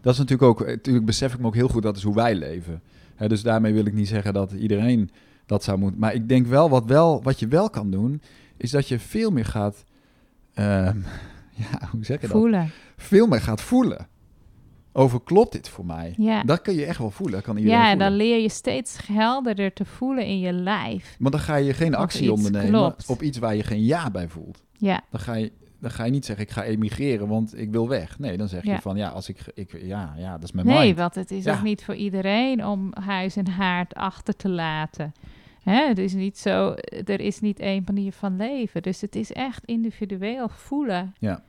Dat is natuurlijk ook, natuurlijk besef ik me ook heel goed, dat is hoe wij leven. Hè, dus daarmee wil ik niet zeggen dat iedereen dat zou moeten. Maar ik denk wel wat, wel, wat je wel kan doen, is dat je veel meer gaat, ehm, (laughs) ja, hoe zeg je dat?
voelen.
Veel meer gaat voelen. Over klopt dit voor mij?
Ja,
Dat kun je echt wel voelen. Kan iedereen
ja en
voelen.
dan leer je steeds helderder te voelen in je lijf.
Maar dan ga je geen actie ondernemen
klopt.
op iets waar je geen ja bij voelt.
Ja,
Dan ga je, dan ga je niet zeggen, ik ga emigreren, want ik wil weg. Nee, dan zeg je van, ja, als ik, ik ja, ja, dat is mijn
nee,
mind.
want het is
Ja.
ook niet voor iedereen om huis en haard achter te laten. Hè, het is niet zo, er is niet één manier van leven. Dus het is echt individueel voelen
Ja.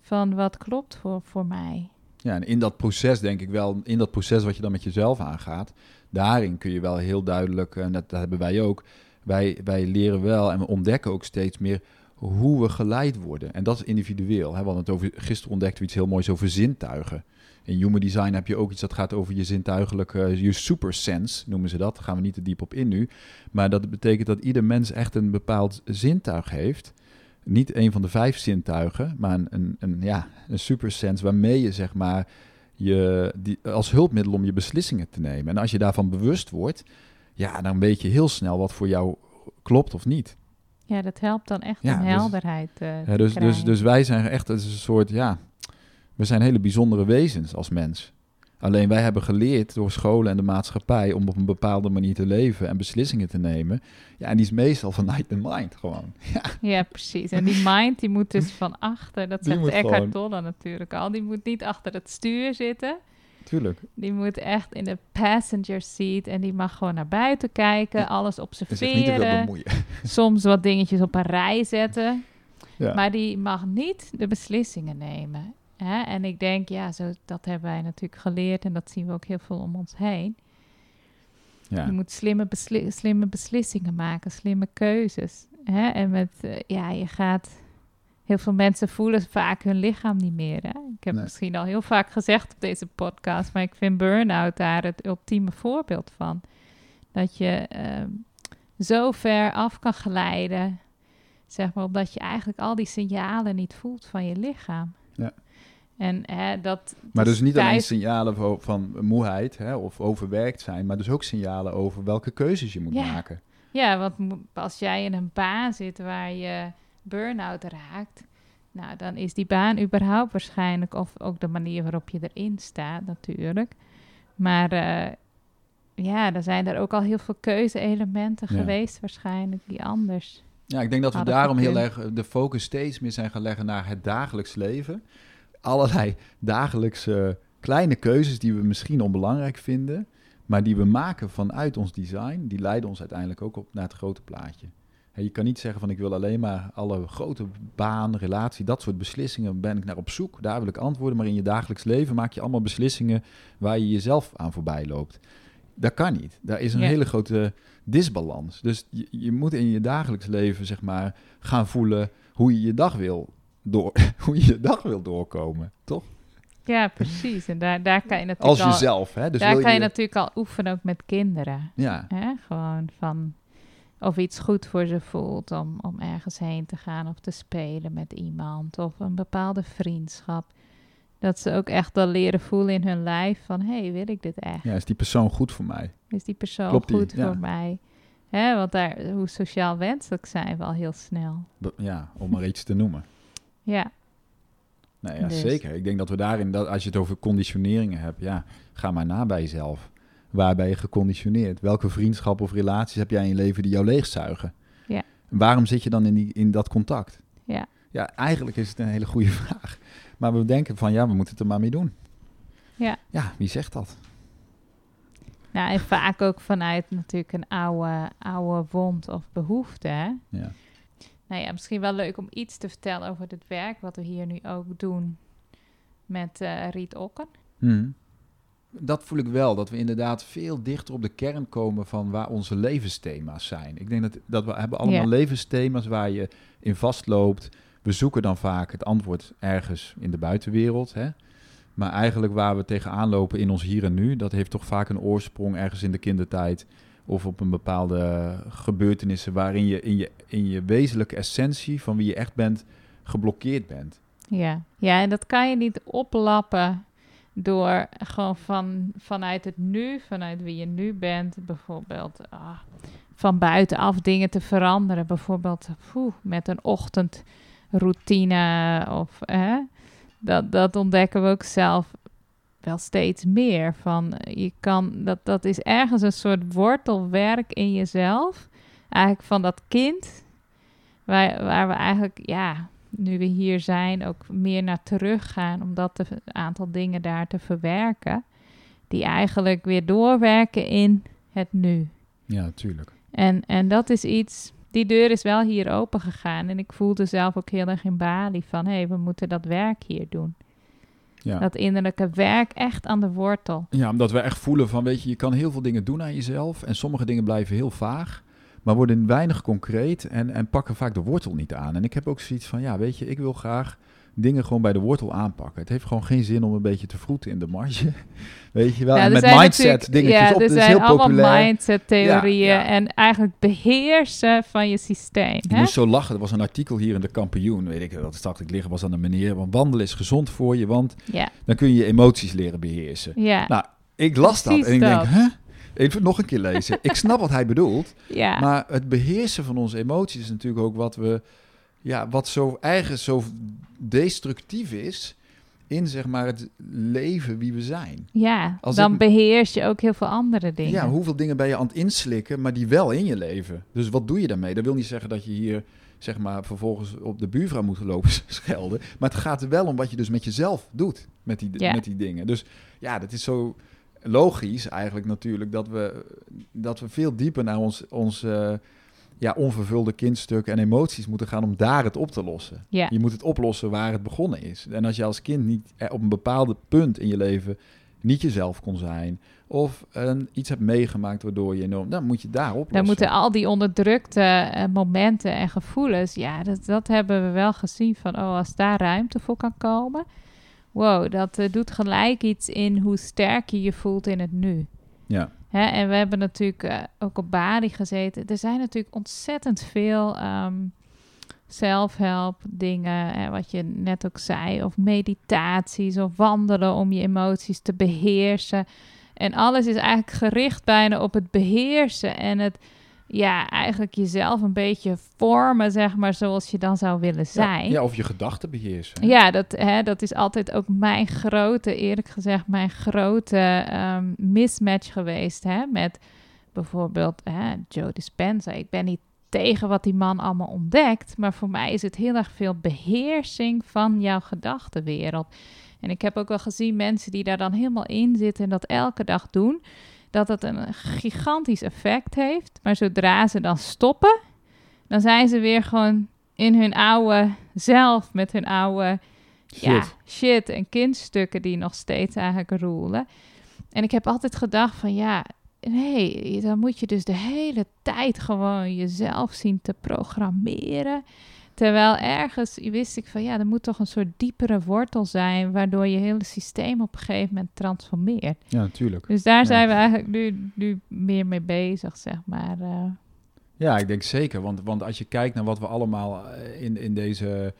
van wat klopt voor, voor mij.
Ja, en in dat proces denk ik wel, in dat proces wat je dan met jezelf aangaat, daarin kun je wel heel duidelijk, en dat, dat hebben wij ook, wij, wij leren wel en we ontdekken ook steeds meer hoe we geleid worden. En dat is individueel. Hè? Want het over, gisteren ontdekten we iets heel moois over zintuigen. In human design heb je ook iets dat gaat over je zintuigelijke, je super sense noemen ze dat. Daar gaan we niet te diep op in nu. Maar dat betekent dat ieder mens echt een bepaald zintuig heeft. Niet een van de vijf zintuigen, maar een, een, een, ja, een super sense waarmee je zeg maar je, die, als hulpmiddel om je beslissingen te nemen. En als je daarvan bewust wordt, ja, dan weet je heel snel wat voor jou klopt of niet.
Ja, dat helpt dan echt
Ja,
om
dus-
helderheid eh, te
Hè, dus, dus,
krijgen.
dus wij zijn echt een soort, ja, we zijn hele bijzondere wezens als mens. Alleen wij hebben geleerd door scholen en de maatschappij om op een bepaalde manier te leven en beslissingen te nemen. Ja, en die is meestal vanuit de mind gewoon. (laughs) Ja,
Ja, precies. En die mind die moet dus van achter, dat
Die
zegt Eckhart
gewoon-
Tolle natuurlijk al, die moet niet achter het stuur zitten.
tuurlijk.
Die moet echt in de passenger seat en die mag gewoon naar buiten kijken, alles
niet
observeren,
bemoeien. (laughs)
soms wat dingetjes op een rij zetten.
Ja.
Maar die mag niet de beslissingen nemen. Hè? En ik denk, ja, zo, dat hebben wij natuurlijk geleerd en dat zien we ook heel veel om ons heen.
ja.
Je moet slimme, besli- slimme beslissingen maken, slimme keuzes. Hè? En met, eh, ja, je gaat. Heel veel mensen voelen vaak hun lichaam niet meer. Hè? Ik heb
Nee.
misschien al heel vaak gezegd op deze podcast, maar ik vind burn-out daar het ultieme voorbeeld van. Dat je ehm, zo ver af kan glijden, zeg maar, omdat je eigenlijk al die signalen niet voelt van je lichaam.
Ja.
En hè, dat.
Maar
dus
niet alleen signalen van, van moeheid hè, of overwerkt zijn, maar dus ook signalen over welke keuzes je moet
Ja.
maken.
Ja, want als jij in een baan zit waar je burn-out raakt, nou, dan is die baan überhaupt waarschijnlijk, of ook de manier waarop je erin staat natuurlijk. Maar eh, ja, er zijn er ook al heel veel keuze-elementen
Ja.
geweest waarschijnlijk die anders.
Ja, ik denk dat we daarom heel erg de focus steeds meer zijn gaan leggen naar het dagelijks leven. Allerlei dagelijkse kleine keuzes die we misschien onbelangrijk vinden, maar die we maken vanuit ons design, die leiden ons uiteindelijk ook op naar het grote plaatje. Je kan niet zeggen van ik wil alleen maar alle grote baan, relatie, dat soort beslissingen ben ik naar op zoek. Daar wil ik antwoorden, maar in je dagelijks leven maak je allemaal beslissingen waar je jezelf aan voorbij loopt. Dat kan niet. Daar is een
Ja.
hele grote disbalans. Dus je, je moet in je dagelijks leven, zeg maar, gaan voelen hoe je je dag wil, door, (laughs) hoe je je dag wil doorkomen, toch?
Ja, precies. En daar, daar kan je natuurlijk
Als
al,
jezelf, hè? Dus
daar kan je
je,
natuurlijk al oefenen ook met kinderen.
ja,
Hè? Gewoon van of iets goed voor ze voelt om, om ergens heen te gaan of te spelen met iemand of een bepaalde vriendschap. Dat ze ook echt wel leren voelen in hun lijf van, hé, hey, wil ik dit echt?
ja, is die persoon goed voor mij?
Is die persoon
Klopt die?
goed
Ja.
voor mij? Hè, want daar, hoe sociaal wenselijk zijn we al heel snel.
Ja, om maar iets te noemen.
Ja,
Nee, ja,
Dus.
zeker. Ik denk dat we daarin, dat, als je het over conditioneringen hebt, ja, ga maar na bij jezelf. Waar ben je geconditioneerd? Welke vriendschap of relaties heb jij in je leven die jou leegzuigen?
Ja.
Waarom zit je dan in, die, in dat contact?
Ja.
Ja, eigenlijk is het een hele goede (laughs) vraag. Maar we denken van, ja, we moeten het er maar mee doen.
Ja.
Ja, wie zegt dat?
nou en vaak ook vanuit natuurlijk een oude, oude wond of behoefte. Hè?
Ja.
Nou ja, misschien wel leuk om iets te vertellen over het werk wat we hier nu ook doen met eh, Riet Okken.
Mhm. Dat voel ik wel, dat we inderdaad veel dichter op de kern komen van waar onze levensthema's zijn. Ik denk dat, dat we hebben allemaal
Ja.
levensthema's waar je in vastloopt. We zoeken dan vaak het antwoord ergens in de buitenwereld. Hè? Maar eigenlijk waar we tegenaan lopen in ons hier en nu, dat heeft toch vaak een oorsprong ergens in de kindertijd. Of op een bepaalde gebeurtenissen waarin je in je, in je wezenlijke essentie van wie je echt bent, geblokkeerd bent.
Ja. ja, en dat kan je niet oplappen door gewoon van, vanuit het nu, vanuit wie je nu bent, bijvoorbeeld ah, van buitenaf dingen te veranderen. Bijvoorbeeld met een ochtendroutine of dat, dat ontdekken we ook zelf wel steeds meer. Van je kan, dat, dat is ergens een soort wortelwerk in jezelf. Eigenlijk van dat kind. Waar, waar we eigenlijk, ja, nu we hier zijn, ook meer naar teruggaan. Om dat te, een aantal dingen daar te verwerken. Die eigenlijk weer doorwerken in het nu.
Ja, natuurlijk.
En, en dat is iets, die deur is wel hier open gegaan. En ik voelde zelf ook heel erg in Bali van, hé, hey, we moeten dat werk hier doen.
Ja.
Dat innerlijke werk echt aan de wortel.
Ja, omdat we echt voelen van, weet je, je kan heel veel dingen doen aan jezelf en sommige dingen blijven heel vaag, maar worden weinig concreet en, en pakken vaak de wortel niet aan. En ik heb ook zoiets van, ja, weet je, ik wil graag dingen gewoon bij de wortel aanpakken. Het heeft gewoon geen zin om een beetje te vroeten in de marge. (laughs) Weet je wel, met mindset dingetjes
ja,
op,
er
dat
zijn
heel
allemaal mindset theorieën
Ja, ja.
en eigenlijk beheersen van je systeem.
Ik
Hè?
moest zo lachen. Er was een artikel hier in de kampioen. Weet ik wat dacht ik liggen was aan een meneer. Want wandelen is gezond voor je, want dan kun je je emoties leren beheersen.
ja.
Nou, ik las
Precies
dat en ik denk,
dat.
hè? Even nog een keer lezen. Ik snap wat hij bedoelt. (laughs)
Ja.
Maar het beheersen van onze emoties is natuurlijk ook wat we, ja, wat zo eigen zo destructief is in zeg maar het leven wie we zijn.
ja,
Als
dan
ik-
beheers je ook heel veel andere dingen.
Ja, hoeveel dingen ben je aan het inslikken, maar die wel in je leven. Dus wat doe je daarmee? Dat wil niet zeggen dat je hier zeg maar vervolgens op de buurvrouw moet lopen (laughs) schelden, maar het gaat er wel om wat je dus met jezelf doet met die,
Ja.
met die dingen. Dus ja, dat is zo logisch eigenlijk natuurlijk dat we, dat we veel dieper naar ons, ons eh, ja, onvervulde kindstukken en emoties moeten gaan om daar het op te lossen.
Ja.
Je moet het oplossen waar het begonnen is. En als je als kind niet eh, op een bepaald punt in je leven niet jezelf kon zijn, of eh, iets hebt meegemaakt waardoor je enorm, dan moet je daar oplossen.
Dan moeten al die onderdrukte eh, momenten en gevoelens, ja, dat, dat hebben we wel gezien van, oh, als daar ruimte voor kan komen, wow, dat eh, doet gelijk iets in hoe sterk je je voelt in het nu.
Ja,
Hè, en we hebben natuurlijk eh, ook op Bali gezeten. Er zijn natuurlijk ontzettend veel ehm self-help dingen, wat je net ook zei, of meditaties of wandelen om je emoties te beheersen. En alles is eigenlijk gericht bijna op het beheersen en het, ja, eigenlijk jezelf een beetje vormen, zeg maar, zoals je dan zou willen zijn.
ja, ja, of je gedachten beheersen.
Ja, dat, hè, dat is altijd ook mijn grote, eerlijk gezegd, mijn grote ehm, mismatch geweest. Hè, met bijvoorbeeld hè, Joe Dispenza. Ik ben niet tegen wat die man allemaal ontdekt. Maar voor mij is het heel erg veel beheersing van jouw gedachtenwereld. En ik heb ook wel gezien mensen die daar dan helemaal in zitten en dat elke dag doen. Dat het een gigantisch effect heeft. Maar zodra ze dan stoppen, dan zijn ze weer gewoon in hun oude zelf met hun oude
Shit.
ja, shit en kindstukken die nog steeds eigenlijk roelen. En ik heb altijd gedacht van ja, nee, dan moet je dus de hele tijd gewoon jezelf zien te programmeren. Terwijl ergens wist ik van ja, er moet toch een soort diepere wortel zijn, waardoor je hele systeem op een gegeven moment transformeert.
Ja, natuurlijk.
Dus daar
Ja.
zijn we eigenlijk nu, nu meer mee bezig, zeg maar. eh.
Ja, ik denk zeker. Want, want als je kijkt naar wat we allemaal eh, in, in deze...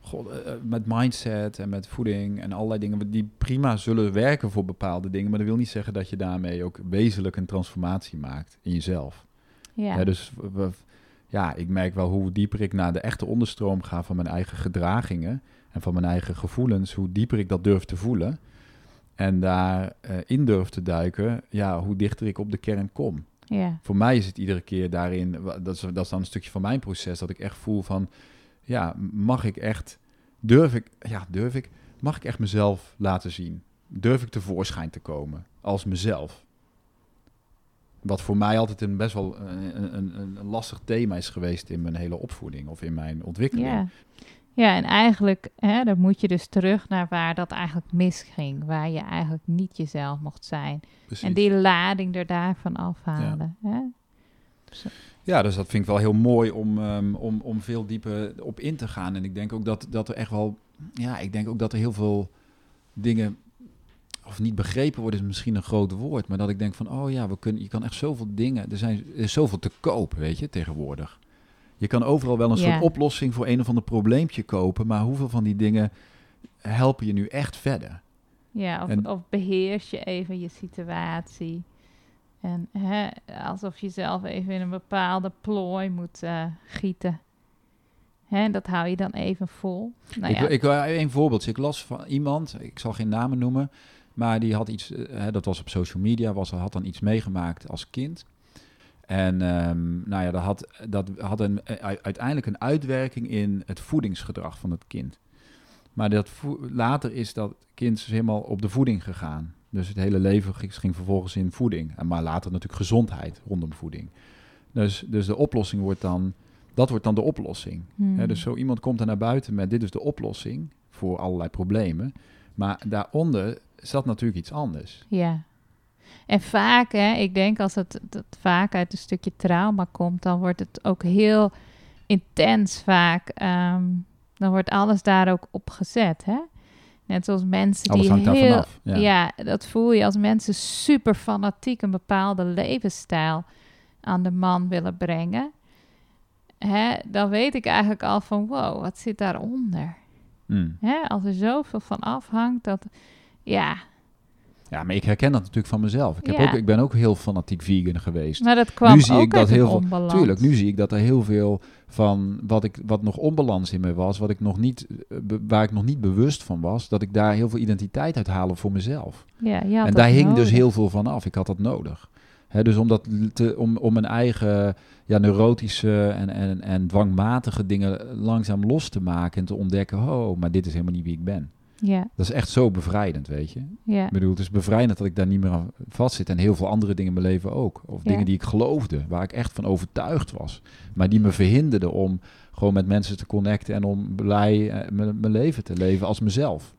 God, eh, met mindset en met voeding en allerlei dingen... die prima zullen werken voor bepaalde dingen... maar dat wil niet zeggen dat je daarmee ook wezenlijk een transformatie maakt in jezelf.
ja.
Ja, dus we- ja, ik merk wel hoe dieper ik naar de echte onderstroom ga... van mijn eigen gedragingen en van mijn eigen gevoelens... hoe dieper ik dat durf te voelen... en daar eh, in durf te duiken... ja, hoe dichter ik op de kern kom
ja.
voor mij is het iedere keer daarin, dat is, dat is dan een stukje van mijn proces, dat ik echt voel van, ja, mag ik echt, durf ik, ja, durf ik, mag ik echt mezelf laten zien? Durf ik tevoorschijn te komen als mezelf? Wat voor mij altijd een best wel een, een, een, een lastig thema is geweest in mijn hele opvoeding of in mijn ontwikkeling.
Ja. ja, en eigenlijk hè, dan moet je dus terug naar waar dat eigenlijk misging. Waar je eigenlijk niet jezelf mocht zijn.
Precies.
En die lading er daarvan afhalen. Hè?
Ja, dus dat vind ik wel heel mooi om, ehm, om, om veel dieper op in te gaan. En ik denk ook dat, dat er echt wel, ja, ik denk ook dat er heel veel dingen, of niet begrepen worden is misschien een groot woord, maar dat ik denk van, oh ja, we kunnen, je kan echt zoveel dingen, er, zijn, er is zoveel te koop, weet je, tegenwoordig. Je kan overal wel een soort oplossing voor een of ander probleempje kopen, maar hoeveel van die dingen helpen je nu echt verder?
Ja, of,
En-
of beheers je even je situatie. En hè, alsof je zelf even in een bepaalde plooi moet eh, gieten. Hè, dat hou je dan even vol. Nou
ik,
ja,
ik, eh, een voorbeeld. Ik las van iemand, ik zal geen namen noemen, maar die had iets, eh, hè, dat was op social media, was, had dan iets meegemaakt als kind. En ehm, nou ja, dat had, dat had een, eh, uiteindelijk een uitwerking in het voedingsgedrag van het kind. Maar dat later is dat kind dus helemaal op de voeding gegaan. Dus het hele leven ging, vervolgens in voeding. En maar later natuurlijk gezondheid rondom voeding. Dus, dus de oplossing wordt dan, dat wordt dan de oplossing.
hmm.
Dus zo iemand komt er naar buiten met dit is de oplossing voor allerlei problemen. Maar daaronder zat natuurlijk iets anders.
Ja. En vaak, hè, ik denk als het, dat vaak uit een stukje trauma komt, dan wordt het ook heel intens vaak. ehm, dan wordt alles daar ook op gezet, hè? Net zoals mensen
Alles
die heel...
Ja.
Ja. dat voel je als mensen super fanatiek een bepaalde levensstijl aan de man willen brengen. Hè, dan weet ik eigenlijk al van, wow, wat zit daaronder?
Mm.
Hè, als er zoveel van afhangt, dat ja,
Ja, maar ik herken dat natuurlijk van mezelf. Ik, heb
Ja.
ook, ik ben ook heel fanatiek vegan geweest.
Maar dat kwam
nu zie
ook
ik dat heel veel.
onbalans.
Tuurlijk, nu zie ik dat er heel veel van wat, ik, wat nog onbalans in me was, wat ik nog niet, eh, waar ik nog niet bewust van was, dat ik daar heel veel identiteit uit haalde voor mezelf.
Ja,
en daar hing dus heel veel van af. Ik had dat nodig. Hè, dus om, dat te, om, om mijn eigen ja, neurotische en, en, en dwangmatige dingen langzaam los te maken en te ontdekken, oh, maar dit is helemaal niet wie ik ben.
Ja,
Dat is echt zo bevrijdend, weet je.
ja.
Ik bedoel, het is bevrijdend dat ik daar niet meer aan vastzit. En heel veel andere dingen in mijn leven ook. Of
Ja.
dingen die ik geloofde, waar ik echt van overtuigd was. Maar die me verhinderden om gewoon met mensen te connecten en om blij eh, mijn mijn leven te leven als mezelf.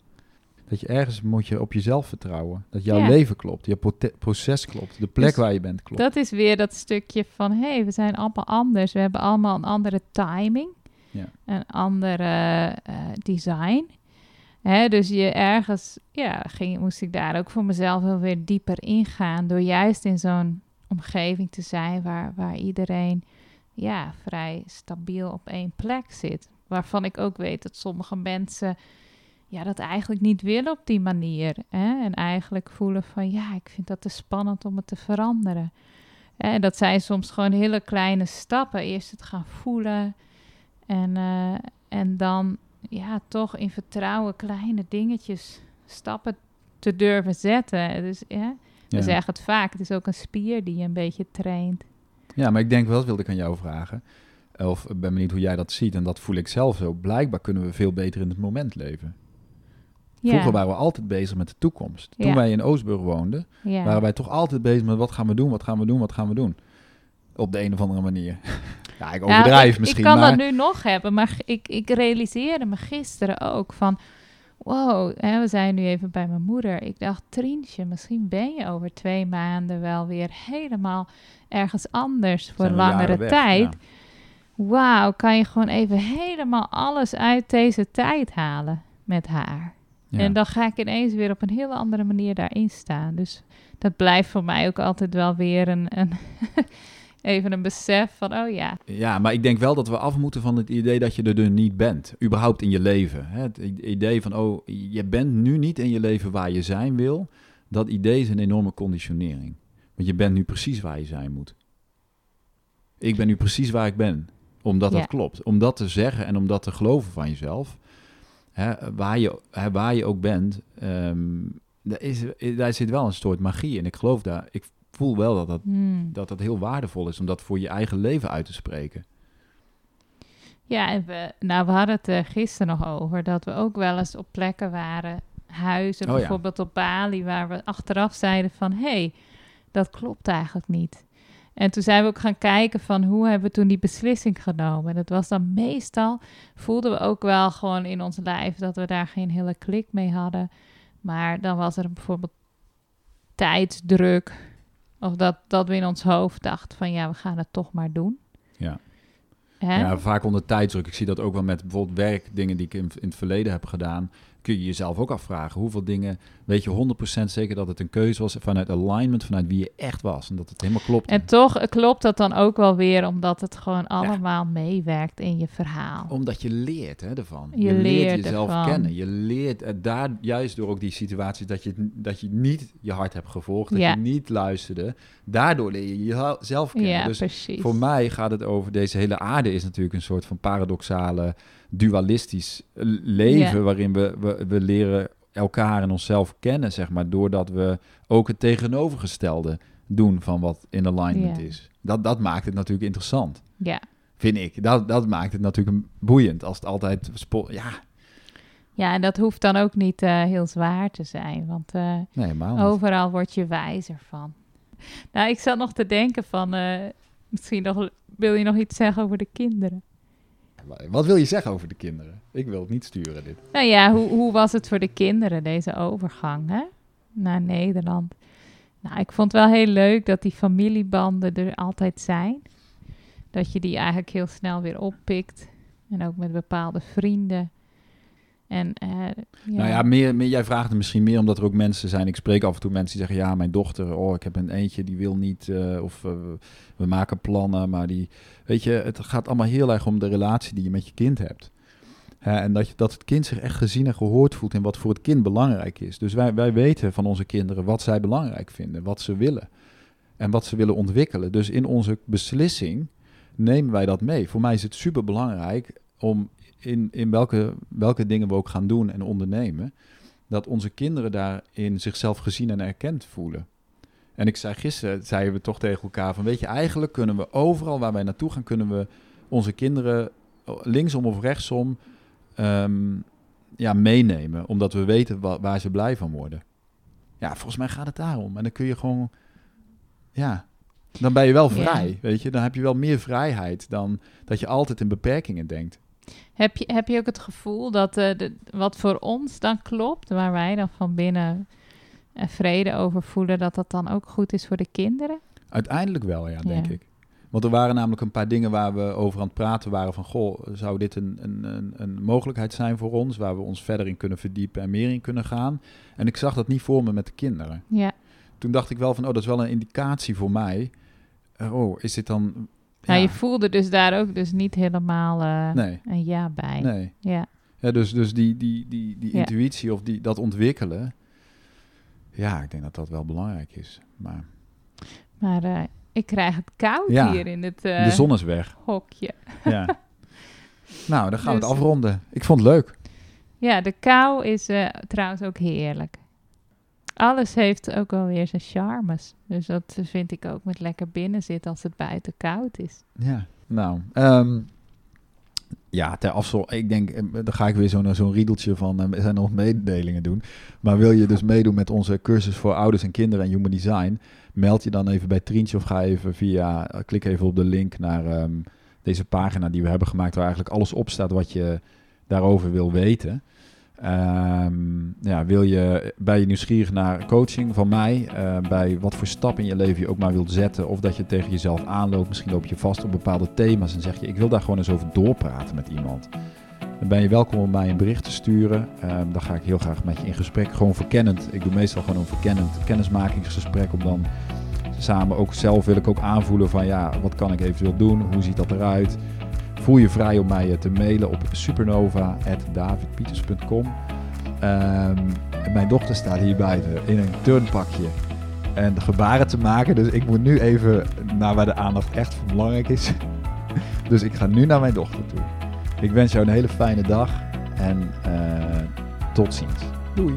Dat je ergens moet je op jezelf vertrouwen. Dat jouw
Ja.
leven klopt, je proces klopt, de plek
Dus
waar je bent klopt.
Dat is weer dat stukje van, hé, hey, we zijn allemaal anders. We hebben allemaal een andere timing.
Ja.
Een andere eh, design. Dus je ergens, ja, ging, moest ik daar ook voor mezelf wel weer dieper ingaan. Door juist in zo'n omgeving te zijn waar, waar iedereen ja, vrij stabiel op één plek zit. Waarvan ik ook weet dat sommige mensen ja, dat eigenlijk niet willen op die manier. Hè? En eigenlijk voelen van ja, ik vind dat te spannend om het te veranderen. En dat zijn soms gewoon hele kleine stappen. Eerst het gaan voelen en, eh, en dan ja, toch in vertrouwen kleine dingetjes, stappen te durven zetten. Dus ja, we
Ja.
zeggen het vaak, het is ook een spier die je een beetje traint.
Ja, maar ik denk wel, dat wilde ik aan jou vragen. Of ik ben benieuwd hoe jij dat ziet. En dat voel ik zelf zo. Blijkbaar kunnen we veel beter in het moment leven. Vroeger waren we altijd bezig met de toekomst. Toen
Ja.
wij in Oostburg woonden,
ja.
waren wij toch altijd bezig met wat gaan we doen, wat gaan we doen, wat gaan we doen. Op de een of andere manier. (laughs) ja, ik overdrijf
ik,
misschien,
Ik kan
maar...
dat nu nog hebben, maar ik, ik realiseerde me gisteren ook van... Wow, hè, we zijn nu even bij mijn moeder. Ik dacht, Trientje, misschien ben je over twee maanden wel weer helemaal ergens anders voor langere
weg,
tijd.
ja.
Wauw, kan je gewoon even helemaal alles uit deze tijd halen met haar.
Ja.
En dan ga ik ineens weer op een hele andere manier daarin staan. Dus dat blijft voor mij ook altijd wel weer een, een even een besef van, oh ja,
Ja, maar ik denk wel dat we af moeten van het idee dat je er dus niet bent. Überhaupt in je leven. Het idee van, oh, je bent nu niet in je leven waar je zijn wil. Dat idee is een enorme conditionering. Want je bent nu precies waar je zijn moet. Ik ben nu precies waar ik ben. Omdat
Ja.
dat klopt. Om dat te zeggen en om dat te geloven van jezelf. Hè, waar, je, hè, waar je ook bent, ehm, daar, is, daar zit wel een soort magie in. Ik geloof daar, ik voel wel dat dat,
hmm.
dat dat heel waardevol is om dat voor je eigen leven uit te spreken.
Ja, en we, nou, we hadden het er gisteren nog over dat we ook wel eens op plekken waren, huizen,
Oh ja.
bijvoorbeeld op Bali, waar we achteraf zeiden van, hé, hey, dat klopt eigenlijk niet. En toen zijn we ook gaan kijken van hoe hebben we toen die beslissing genomen. En dat was dan meestal, voelden we ook wel gewoon in ons lijf dat we daar geen hele klik mee hadden. Maar dan was er bijvoorbeeld tijdsdruk. Of dat, dat we in ons hoofd dachten van ja, we gaan het toch maar doen.
Ja.
Hè?
Ja, vaak onder tijdsdruk. Ik zie dat ook wel met bijvoorbeeld werkdingen die ik in, in het verleden heb gedaan. Kun je jezelf ook afvragen. Hoeveel dingen weet je 100% zeker dat het een keuze was vanuit alignment, vanuit wie je echt was. En dat het helemaal klopt.
En toch eh, klopt dat dan ook wel weer, omdat het gewoon allemaal meewerkt in je verhaal.
Omdat je leert hè, ervan.
Je leert
jezelf
ervan.
kennen. Je leert eh, daar juist door ook die situaties dat je, dat je niet je hart hebt gevolgd. Dat
Ja.
je niet luisterde. Daardoor leer je jezelf kennen.
Ja,
dus
precies.
Voor mij gaat het over deze hele aarde is natuurlijk een soort van paradoxale, dualistisch leven waarin we, we, we leren elkaar en onszelf kennen, zeg maar, doordat we ook het tegenovergestelde doen van wat in alignment is. Dat, dat maakt het natuurlijk interessant,
Ja.
vind ik. Dat, dat maakt het natuurlijk boeiend als het altijd ja,
ja, en dat hoeft dan ook niet eh, heel zwaar te zijn, want eh,
nee,
overal word je wijzer van. Nou, ik zat nog te denken van, eh, misschien nog, wil je nog iets zeggen over de kinderen?
Wat wil je zeggen over de kinderen? Ik wil het niet sturen, dit.
Nou ja, hoe, hoe was het voor de kinderen, deze overgang hè? naar Nederland? Nou, ik vond het wel heel leuk dat die familiebanden er altijd zijn. Dat je die eigenlijk heel snel weer oppikt. En ook met bepaalde vrienden. En, eh, ja.
Nou ja, meer, meer, jij vraagt het misschien meer omdat er ook mensen zijn. Ik spreek af en toe mensen die zeggen: Ja, mijn dochter, oh, ik heb een eentje die wil niet. eh, of eh, we maken plannen, maar die. Weet je, het gaat allemaal heel erg om de relatie die je met je kind hebt. En dat, je, dat het kind zich echt gezien en gehoord voelt in wat voor het kind belangrijk is. Dus wij, wij weten van onze kinderen wat zij belangrijk vinden, wat ze willen en wat ze willen ontwikkelen. Dus in onze beslissing nemen wij dat mee. Voor mij is het super belangrijk om in, in welke, welke dingen we ook gaan doen en ondernemen, dat onze kinderen daarin zichzelf gezien en erkend voelen. En ik zei gisteren, zeiden we toch tegen elkaar van, weet je, eigenlijk kunnen we overal waar wij naartoe gaan, kunnen we onze kinderen linksom of rechtsom ehm, ja, meenemen, omdat we weten waar ze blij van worden. Ja, volgens mij gaat het daarom. En dan kun je gewoon, ja, dan ben je wel vrij, weet je. Dan heb je wel meer vrijheid dan dat je altijd in beperkingen denkt.
Heb je, heb je ook het gevoel dat uh, de, wat voor ons dan klopt, waar wij dan van binnen uh, vrede over voelen, dat dat dan ook goed is voor de kinderen?
Uiteindelijk wel, ja, denk ik. Want er waren namelijk een paar dingen waar we over aan het praten waren van... goh, zou dit een, een, een, een, mogelijkheid zijn voor ons... waar we ons verder in kunnen verdiepen en meer in kunnen gaan? En ik zag dat niet voor me met de kinderen.
Ja.
Toen dacht ik wel van, oh, dat is wel een indicatie voor mij. Oh, is dit dan
nou, je voelde dus daar ook dus niet helemaal uh, een ja bij.
Nee.
Ja.
ja dus, dus die, die, die, die intuïtie of die, dat ontwikkelen, ja, ik denk dat dat wel belangrijk is. Maar,
maar uh, ik krijg het koud hier in het uh,
De zon is weg.
hokje.
Ja. (laughs) nou, dan gaan we het dus- afronden. Ik vond het leuk.
Ja, de kou is trouwens ook heerlijk alles heeft ook wel weer zijn charmes. Dus dat vind ik ook met lekker binnen zitten als het buiten koud is.
Ja, nou. Um, ja, ter afsluiting, ik denk, eh, dan ga ik weer zo'n zo'n riedeltje van, uh, zijn nog mededelingen doen. Maar wil je dus meedoen met onze cursus voor ouders en kinderen en human design, meld je dan even bij Trientje of ga even via, uh, klik even op de link naar um, deze pagina die we hebben gemaakt, waar eigenlijk alles op staat wat je daarover wil weten. Um, ja, wil je, ben je nieuwsgierig naar coaching van mij? Uh, bij wat voor stap in je leven je ook maar wilt zetten. Of dat je tegen jezelf aanloopt. Misschien loop je vast op bepaalde thema's en zeg je: Ik wil daar gewoon eens over doorpraten met iemand. Dan ben je welkom om mij een bericht te sturen. Um, dan ga ik heel graag met je in gesprek. Gewoon verkennend. Ik doe meestal gewoon een verkennend kennismakingsgesprek. Om dan samen ook zelf wil ik ook aanvoelen van ja, wat kan ik eventueel doen? Hoe ziet dat eruit? Voel je vrij om mij te mailen op supernova.davidpieters.com. Ehm, mijn dochter staat hier buiten in een turnpakje en de gebaren te maken. Dus ik moet nu even naar waar de aandacht echt belangrijk is. (laughs) dus ik ga nu naar mijn dochter toe. Ik wens jou een hele fijne dag en uh, tot ziens. Doei.